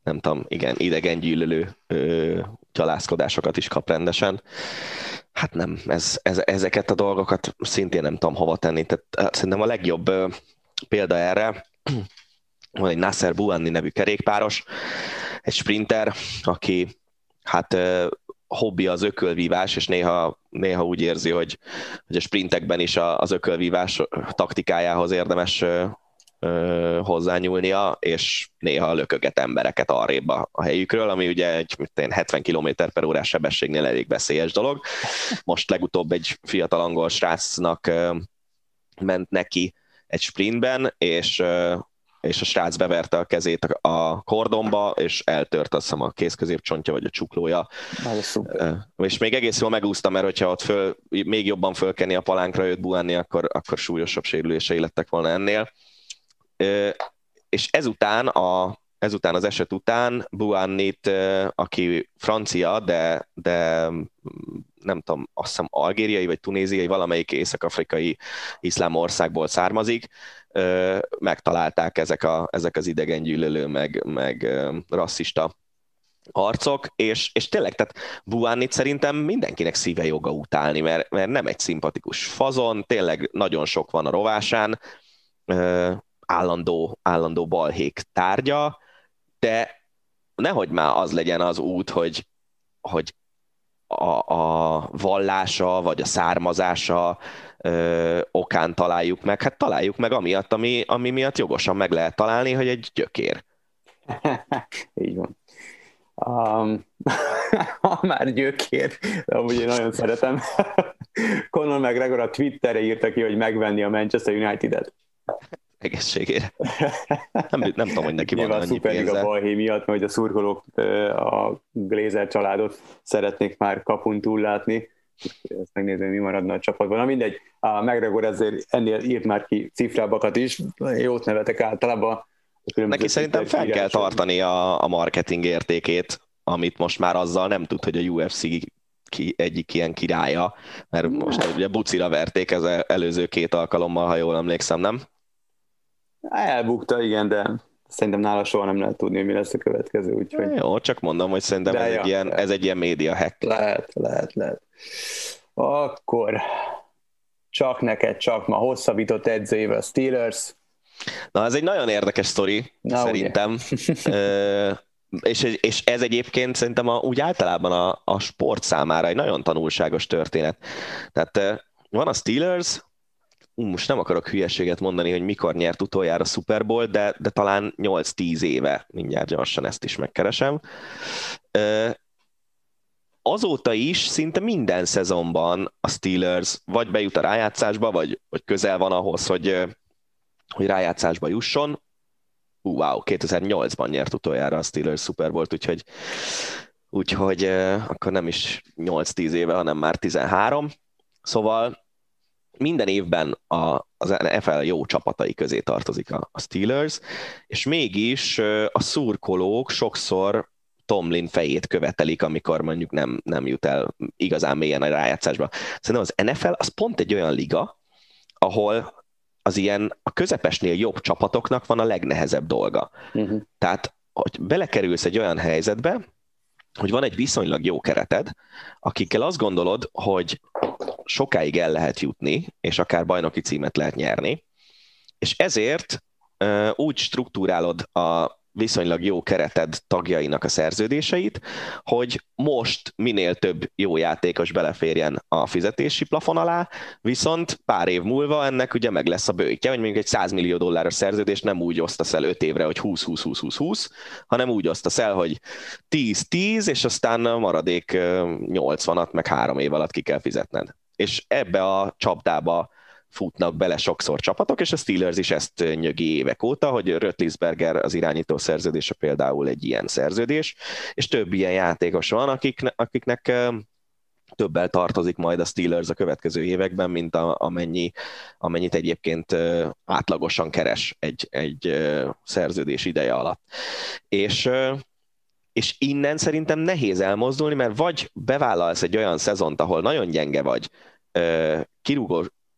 nem tudom, igen, idegen gyűlölő ö, gyalászkodásokat is kap rendesen. Hát nem, ez, ez, ezeket a dolgokat szintén nem tudom hova tenni. Tehát szerintem a legjobb példa erre, van egy Nasser Buanni nevű kerékpáros, egy sprinter, aki hát hobbi az ökölvívás, és néha, néha úgy érzi, hogy, hogy a sprintekben is az ökölvívás taktikájához érdemes hozzányúlnia, és néha lököget embereket arrébb a, a helyükről, ami ugye egy mit én, 70 km per órás sebességnél elég veszélyes dolog. Most legutóbb egy fiatal angol srácnak ment neki egy sprintben, és és a srác beverte a kezét a kordonba, és eltört azt hiszem a kézközépcsontja, vagy a csuklója, és még egész jól megúszta, mert hogyha ott föl, még jobban fölkenni a palánkra őt buánni, akkor, akkor súlyosabb sérülései lettek volna ennél. És ezután, a, ezután az eset után Buannit, aki francia, de, de mm, nem tudom, azt hiszem algériai vagy tunéziai, valamelyik észak-afrikai iszlám országból származik, megtalálták ezek, a, ezek az idegengyűlölő, meg, meg rasszista arcok, és, és tényleg, tehát Buánit szerintem mindenkinek szíve joga utálni, mert, mert nem egy szimpatikus fazon, tényleg nagyon sok van a rovásán, állandó, állandó balhék tárgya, de nehogy már az legyen az út, hogy, hogy a, a vallása, vagy a származása ö, okán találjuk meg. Hát találjuk meg amiatt, ami, ami miatt jogosan meg lehet találni, hogy egy gyökér. Így van. Um, ha már gyökér, de amúgy én nagyon szeretem. Conor McGregor a Twitterre írta ki, hogy megvenni a Manchester United-et. Egészségére. Nem, nem tudom, hogy neki van Nyilván a annyi pénze. balhé miatt, mert hogy a szurkolók a Glazer családot szeretnék már kapun túl látni. Ezt megnézem, mi maradna a csapatban. Na mindegy, a McGregor ezért ennél írt már ki cifrábakat is. Jót nevetek általában. a Neki szerintem fel kell tartani a, a marketing értékét, amit most már azzal nem tud, hogy a UFC ki, egyik ilyen királya, mert most ugye bucira verték ez előző két alkalommal, ha jól emlékszem, nem? Elbukta, igen, de szerintem nála soha nem lehet tudni, hogy mi lesz a következő, úgyhogy Jó, csak mondom, hogy szerintem De ez, ja, egy ilyen, ez egy ilyen média hack. lehet, lehet, lehet. Akkor csak neked, csak ma hosszabbított edzőjével a Steelers. Na, ez egy nagyon érdekes sztori, Na, szerintem. Ö, és, és ez egyébként szerintem a, úgy általában a, a sport számára egy nagyon tanulságos történet. Tehát van a Steelers, most nem akarok hülyeséget mondani, hogy mikor nyert utoljára Super Bowl, de, de talán 8-10 éve, mindjárt gyorsan ezt is megkeresem. Azóta is szinte minden szezonban a Steelers vagy bejut a rájátszásba, vagy, vagy közel van ahhoz, hogy, hogy rájátszásba jusson. Ú, wow, 2008-ban nyert utoljára a Steelers Super Bowl-t, úgyhogy, úgyhogy akkor nem is 8-10 éve, hanem már 13. Szóval minden évben a, az NFL jó csapatai közé tartozik a, a Steelers, és mégis a szurkolók sokszor Tomlin fejét követelik, amikor mondjuk nem, nem jut el igazán mélyen a rájátszásba. Szerintem az NFL az pont egy olyan liga, ahol az ilyen a közepesnél jobb csapatoknak van a legnehezebb dolga. Uh-huh. Tehát, hogy belekerülsz egy olyan helyzetbe, hogy van egy viszonylag jó kereted, akikkel azt gondolod, hogy sokáig el lehet jutni, és akár bajnoki címet lehet nyerni, és ezért úgy struktúrálod a viszonylag jó kereted tagjainak a szerződéseit, hogy most minél több jó játékos beleférjen a fizetési plafon alá, viszont pár év múlva ennek ugye meg lesz a bőjtje, hogy mondjuk egy 100 millió dolláros szerződés nem úgy osztasz el 5 évre, hogy 20-20-20-20-20, hanem úgy osztasz el, hogy 10-10, és aztán a maradék 80-at meg három év alatt ki kell fizetned. És ebbe a csapdába futnak bele sokszor csapatok, és a Steelers is ezt nyögi évek óta, hogy Rötlisberger az irányító szerződése például egy ilyen szerződés, és több ilyen játékos van, akik, akiknek többel tartozik majd a Steelers a következő években, mint a, amennyi, amennyit egyébként átlagosan keres egy, egy szerződés ideje alatt. És és innen szerintem nehéz elmozdulni, mert vagy bevállalsz egy olyan szezont, ahol nagyon gyenge vagy,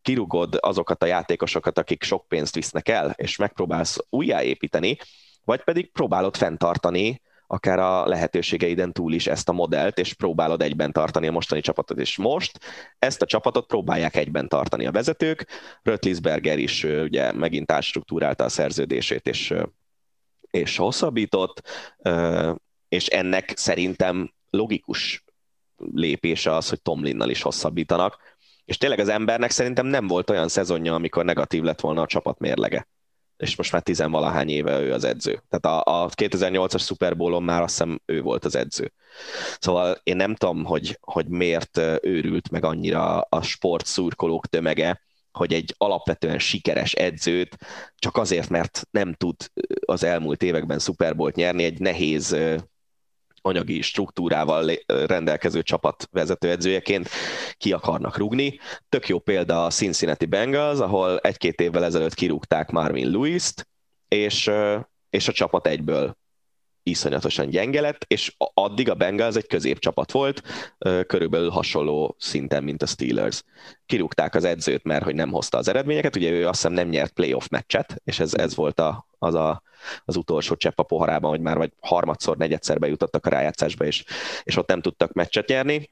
kirugod azokat a játékosokat, akik sok pénzt visznek el, és megpróbálsz újjáépíteni, vagy pedig próbálod fenntartani akár a lehetőségeiden túl is ezt a modellt, és próbálod egyben tartani a mostani csapatot. És most ezt a csapatot próbálják egyben tartani a vezetők. Rötlisberger is ugye megint átstruktúrálta a szerződését, és, és hosszabbított, és ennek szerintem logikus lépése az, hogy Tomlinnal is hosszabbítanak, és tényleg az embernek szerintem nem volt olyan szezonja, amikor negatív lett volna a csapat mérlege. És most már tizenvalahány éve ő az edző. Tehát a, a 2008-as Super Bowl-on már azt hiszem ő volt az edző. Szóval én nem tudom, hogy, hogy miért őrült meg annyira a sport szurkolók tömege, hogy egy alapvetően sikeres edzőt csak azért, mert nem tud az elmúlt években Super Bowl-t nyerni, egy nehéz anyagi struktúrával rendelkező csapat vezetőedzőjeként ki akarnak rugni. Tök jó példa a Cincinnati Bengals, ahol egy-két évvel ezelőtt kirúgták Marvin Lewis-t, és, és a csapat egyből iszonyatosan gyenge lett, és addig a Bengals egy középcsapat volt, körülbelül hasonló szinten, mint a Steelers. Kirúgták az edzőt, mert hogy nem hozta az eredményeket, ugye ő azt hiszem nem nyert playoff meccset, és ez, ez volt a, az, a, az utolsó csepp a poharában, hogy már vagy harmadszor, negyedszer bejutottak a rájátszásba, és, és ott nem tudtak meccset nyerni,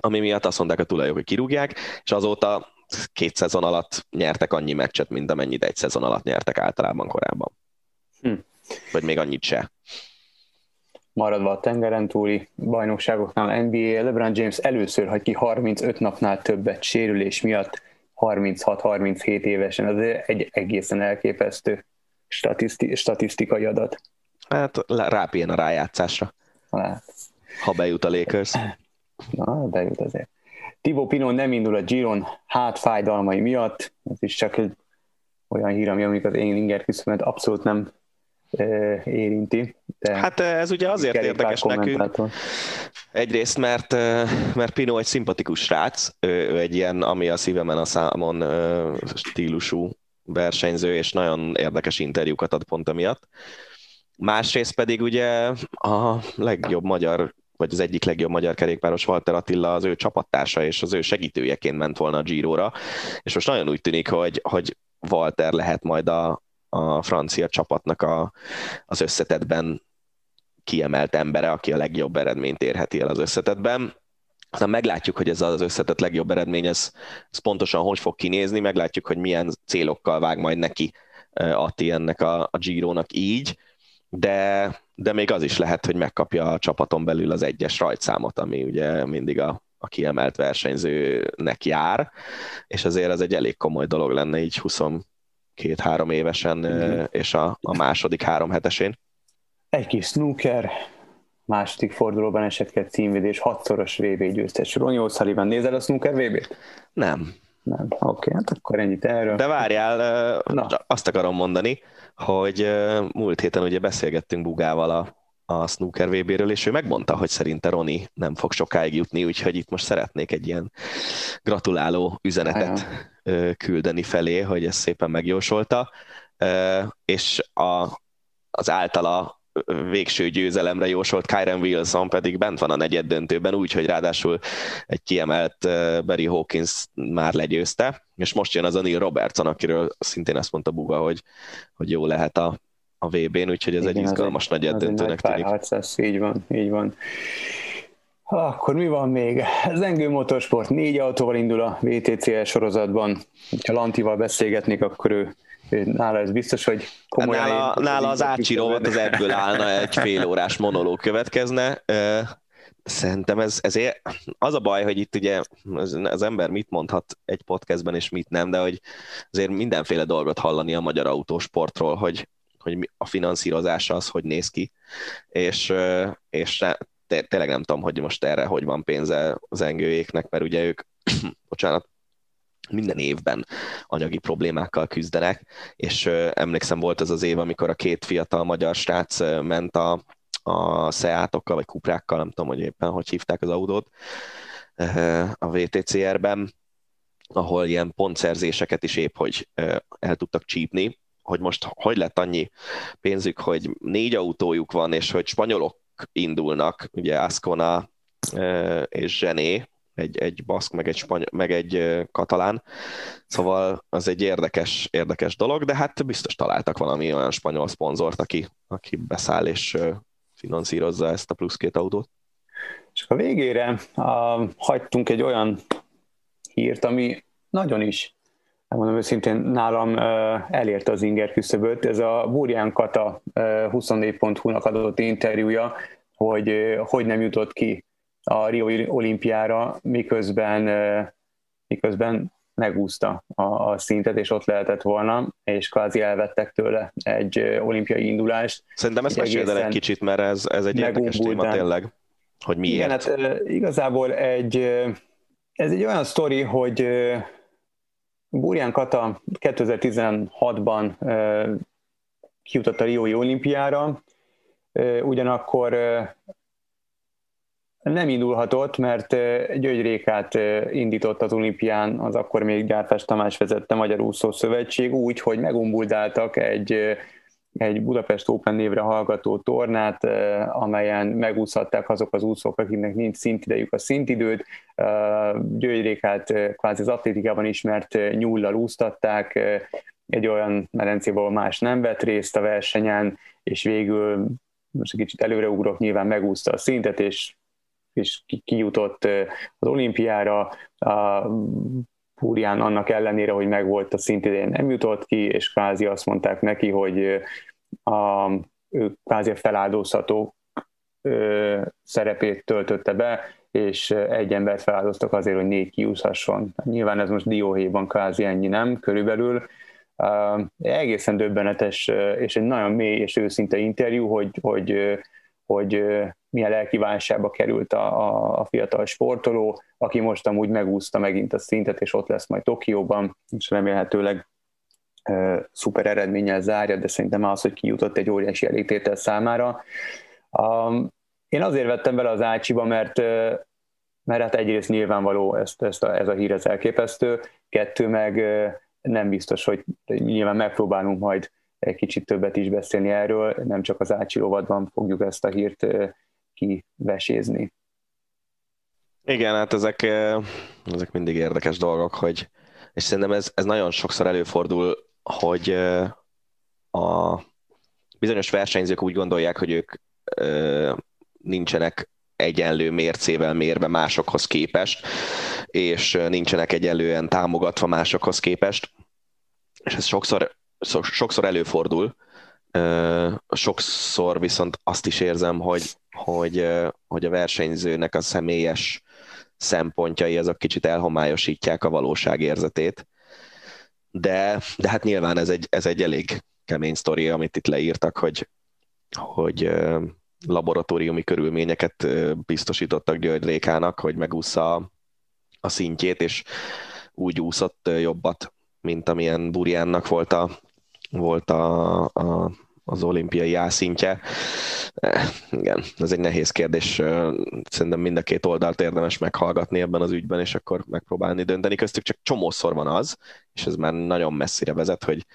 ami miatt azt mondták a tulajok, hogy kirúgják, és azóta két szezon alatt nyertek annyi meccset, mint amennyit egy szezon alatt nyertek általában korábban. Hm. Vagy még annyit se. Maradva a tengeren túli bajnokságoknál NBA, LeBron James először hagy ki 35 napnál többet sérülés miatt, 36-37 évesen, az egy egészen elképesztő statiszti- statisztikai adat. Hát rápén a rájátszásra. Hát. Ha bejut a Lakers. Na, bejut azért. Tibo Pino nem indul a Giron hátfájdalmai miatt, ez is csak egy olyan hír, ami amikor az én inger küszöbömet abszolút nem érinti. De hát ez ugye azért érdekes nekünk. Egyrészt, mert, mert Pino egy szimpatikus srác, ő egy ilyen, ami a szívemen a számon stílusú versenyző, és nagyon érdekes interjúkat ad pont emiatt. Másrészt pedig ugye a legjobb magyar vagy az egyik legjobb magyar kerékpáros Walter Attila az ő csapattársa és az ő segítőjeként ment volna a Giro-ra, és most nagyon úgy tűnik, hogy, hogy Walter lehet majd a, a francia csapatnak a, az összetetben kiemelt embere, aki a legjobb eredményt érheti el az összetetben. Aztán meglátjuk, hogy ez az összetett legjobb eredmény, ez, ez pontosan hogy fog kinézni, meglátjuk, hogy milyen célokkal vág majd neki Atti ennek a, a Giro-nak így, de, de még az is lehet, hogy megkapja a csapaton belül az egyes rajtszámot, ami ugye mindig a, a kiemelt versenyzőnek jár, és azért ez egy elég komoly dolog lenne így 22-3 évesen, mm. és a, a második három hetesén. Egy kis snooker, második fordulóban esetleg címvédés, hatszoros VB győztes. Ronny O'Sullivan, nézel a snooker VB-t? Nem. Nem, oké, okay, hát akkor ennyit erről. De várjál, Na. azt akarom mondani, hogy múlt héten ugye beszélgettünk Bugával a, a snooker VB-ről, és ő megmondta, hogy szerinte Roni nem fog sokáig jutni, úgyhogy itt most szeretnék egy ilyen gratuláló üzenetet küldeni felé, hogy ezt szépen megjósolta, és a, az általa végső győzelemre jósolt Kyren Wilson pedig bent van a negyed döntőben, úgyhogy ráadásul egy kiemelt Barry Hawkins már legyőzte, és most jön az a Neil Robertson, akiről szintén azt mondta Buga, hogy, hogy jó lehet a, a VB-n, úgyhogy ez Igen, egy izgalmas negyed döntőnek tűnik. így van, így van. Akkor mi van még? Zengő Motorsport négy autóval indul a VTCL sorozatban. Ha Lantival beszélgetnék, akkor ő, ő nála ez biztos, hogy komolyan... Nála, nála az Ácsi rovat az ebből állna, egy fél órás monológ következne. Szerintem ez, ezért az a baj, hogy itt ugye az ember mit mondhat egy podcastben és mit nem, de hogy azért mindenféle dolgot hallani a magyar autósportról, hogy, hogy a finanszírozása az hogy néz ki, és, és tényleg nem tudom, hogy most erre hogy van pénze az engőjéknek, mert ugye ők, bocsánat, minden évben anyagi problémákkal küzdenek, és emlékszem volt ez az év, amikor a két fiatal magyar srác ment a, a Seatokkal, vagy Kuprákkal, nem tudom, hogy éppen hogy hívták az autót, a VTCR-ben, ahol ilyen pontszerzéseket is épp, hogy el tudtak csípni, hogy most hogy lett annyi pénzük, hogy négy autójuk van, és hogy spanyolok indulnak, ugye Ascona és Zsené, egy, egy baszk, meg egy, spany- meg egy katalán, szóval az egy érdekes, érdekes dolog, de hát biztos találtak valami olyan spanyol szponzort, aki, aki beszáll és finanszírozza ezt a plusz két autót. És a végére uh, hagytunk egy olyan hírt, ami nagyon is, mondom őszintén, nálam elérte az inger küszöböt. Ez a Burján Kata uh, 24.hu-nak adott interjúja, hogy hogy nem jutott ki a Rio olimpiára, miközben, miközben megúszta a, a szintet, és ott lehetett volna, és kvázi elvettek tőle egy olimpiai indulást. Szerintem ezt meséld el egy kicsit, mert ez, ez egy érdekes téma tényleg, hogy miért. Igen, hát igazából egy, ez egy olyan sztori, hogy Burján Kata 2016-ban kijutott a Riói olimpiára, ugyanakkor nem indulhatott, mert György Rékát indított az olimpián, az akkor még Gyárfás Tamás vezette Magyar Úszó Szövetség úgy, hogy megumbuldáltak egy, egy Budapest Open névre hallgató tornát, amelyen megúszhatták azok az úszók, akiknek nincs szintidejük a szintidőt. György Rékát kvázi az atlétikában ismert nyullal úsztatták, egy olyan medencében, más nem vett részt a versenyen, és végül most egy kicsit előreugrok, nyilván megúszta a szintet, és és kijutott az olimpiára, Púrián annak ellenére, hogy megvolt a szintidén nem jutott ki, és kvázi azt mondták neki, hogy a, ő kvázi a feláldozható szerepét töltötte be, és egy embert feláldoztak azért, hogy négy kiúszhasson. Nyilván ez most dióhéjban kvázi ennyi nem, körülbelül. Uh, egészen döbbenetes, és egy nagyon mély és őszinte interjú, hogy, hogy, hogy milyen lelki válságba került a, a, a fiatal sportoló, aki most amúgy megúszta megint a szintet, és ott lesz majd Tokióban, és remélhetőleg e, szuper eredménnyel zárja, de szerintem az, hogy kijutott egy óriási elégtétel számára. Um, én azért vettem bele az Ácsiba, mert mert hát egyrészt nyilvánvaló ezt, ezt a, ez a hír az elképesztő, kettő meg nem biztos, hogy nyilván megpróbálunk majd egy kicsit többet is beszélni erről, nem csak az Ácsi rovadban fogjuk ezt a hírt kivesézni. Igen, hát ezek, eh, ezek mindig érdekes dolgok, hogy, és szerintem ez, ez nagyon sokszor előfordul, hogy eh, a bizonyos versenyzők úgy gondolják, hogy ők eh, nincsenek egyenlő mércével mérve másokhoz képest, és nincsenek egyenlően támogatva másokhoz képest. És ez sokszor, sokszor előfordul, sokszor viszont azt is érzem, hogy hogy, hogy a versenyzőnek a személyes szempontjai azok kicsit elhomályosítják a valóság érzetét. De, de hát nyilván ez egy, ez egy elég kemény sztori, amit itt leírtak, hogy, hogy laboratóriumi körülményeket biztosítottak György Rékának, hogy megúszza a szintjét, és úgy úszott jobbat, mint amilyen Burjánnak volt a, volt a, a az olimpiai ászintje. Eh, igen, ez egy nehéz kérdés. Szerintem mind a két oldalt érdemes meghallgatni ebben az ügyben, és akkor megpróbálni dönteni. Köztük csak csomószor van az, és ez már nagyon messzire vezet, hogy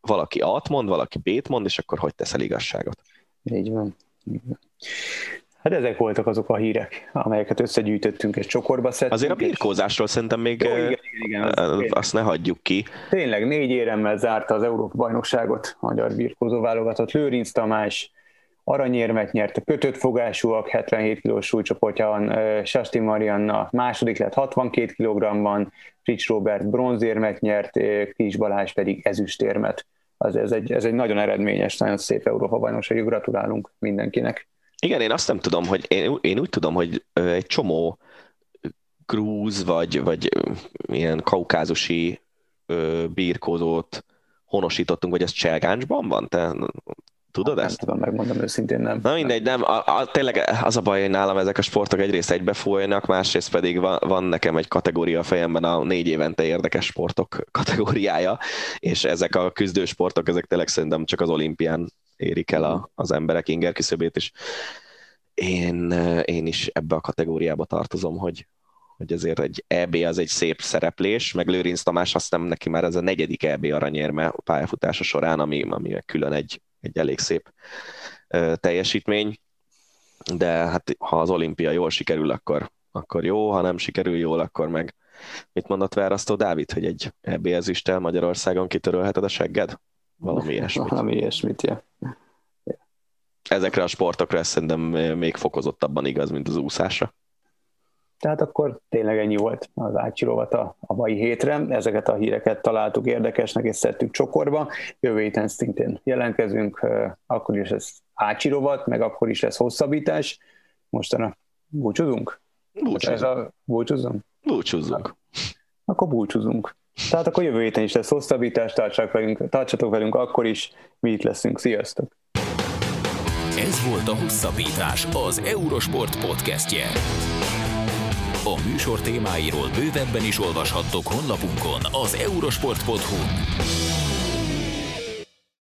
valaki A-t mond, valaki B-t mond, és akkor hogy teszel igazságot. Így. Így van. Hát ezek voltak azok a hírek, amelyeket összegyűjtöttünk és csokorba szedtünk. Azért a birkózásról szerintem még Jó, igen, igen, igen, az azt ne hagyjuk ki. Tényleg négy éremmel zárta az Európa bajnokságot a magyar birkózó válogatott. Lőrinc Tamás aranyérmet nyert a kötött fogásúak 77 kg súlycsoportján, Sasti Marianna második lett 62 kg-ban, Rich Robert bronzérmet nyert, Kis Balázs pedig ezüstérmet. Az, ez, egy, ez egy nagyon eredményes, nagyon szép Európa bajnokság, gratulálunk mindenkinek. Igen, én azt nem tudom, hogy én, én úgy tudom, hogy egy csomó grúz vagy, vagy ilyen kaukázusi birkózót honosítottunk, vagy ez Cselgáncsban van? Te tudod nem ezt? Nem tudom, megmondom őszintén nem. Na mindegy, nem. A, a, tényleg az a baj, hogy nálam ezek a sportok egyrészt egybefolynak, másrészt pedig van, van nekem egy kategória a fejemben, a négy évente érdekes sportok kategóriája, és ezek a küzdősportok, ezek tényleg szerintem csak az olimpián érik el a, az emberek inger küszöbét, és én, én is ebbe a kategóriába tartozom, hogy, hogy azért egy EB az egy szép szereplés, meg Lőrinc Tamás azt nem neki már ez a negyedik EB aranyérme a pályafutása során, ami, ami külön egy, egy elég szép teljesítmény, de hát ha az olimpia jól sikerül, akkor, akkor jó, ha nem sikerül jól, akkor meg mit mondott Várasztó Dávid, hogy egy EB ezüsttel Magyarországon kitörölheted a segged? Valami ilyesmit. Valami ilyesmit, ja. Ezekre a sportokra ez szerintem még fokozottabban igaz, mint az úszásra. Tehát akkor tényleg ennyi volt az átsirovat a, a mai hétre. Ezeket a híreket találtuk érdekesnek, és szedtük csokorba. Jövő héten szintén jelentkezünk, akkor is ez átsirovat, meg akkor is lesz hosszabbítás. Mostanra búcsúzunk? Búcsúzunk. Ez a búcsúzunk? Búcsúzunk. Akkor búcsúzunk. Tehát akkor jövő héten is lesz hosszabbítás, tartsatok velünk, tartsatok velünk akkor is, mi itt leszünk. Sziasztok! Ez volt a Hosszabbítás, az Eurosport podcastje. A műsor témáiról bővebben is olvashattok honlapunkon az eurosport.hu.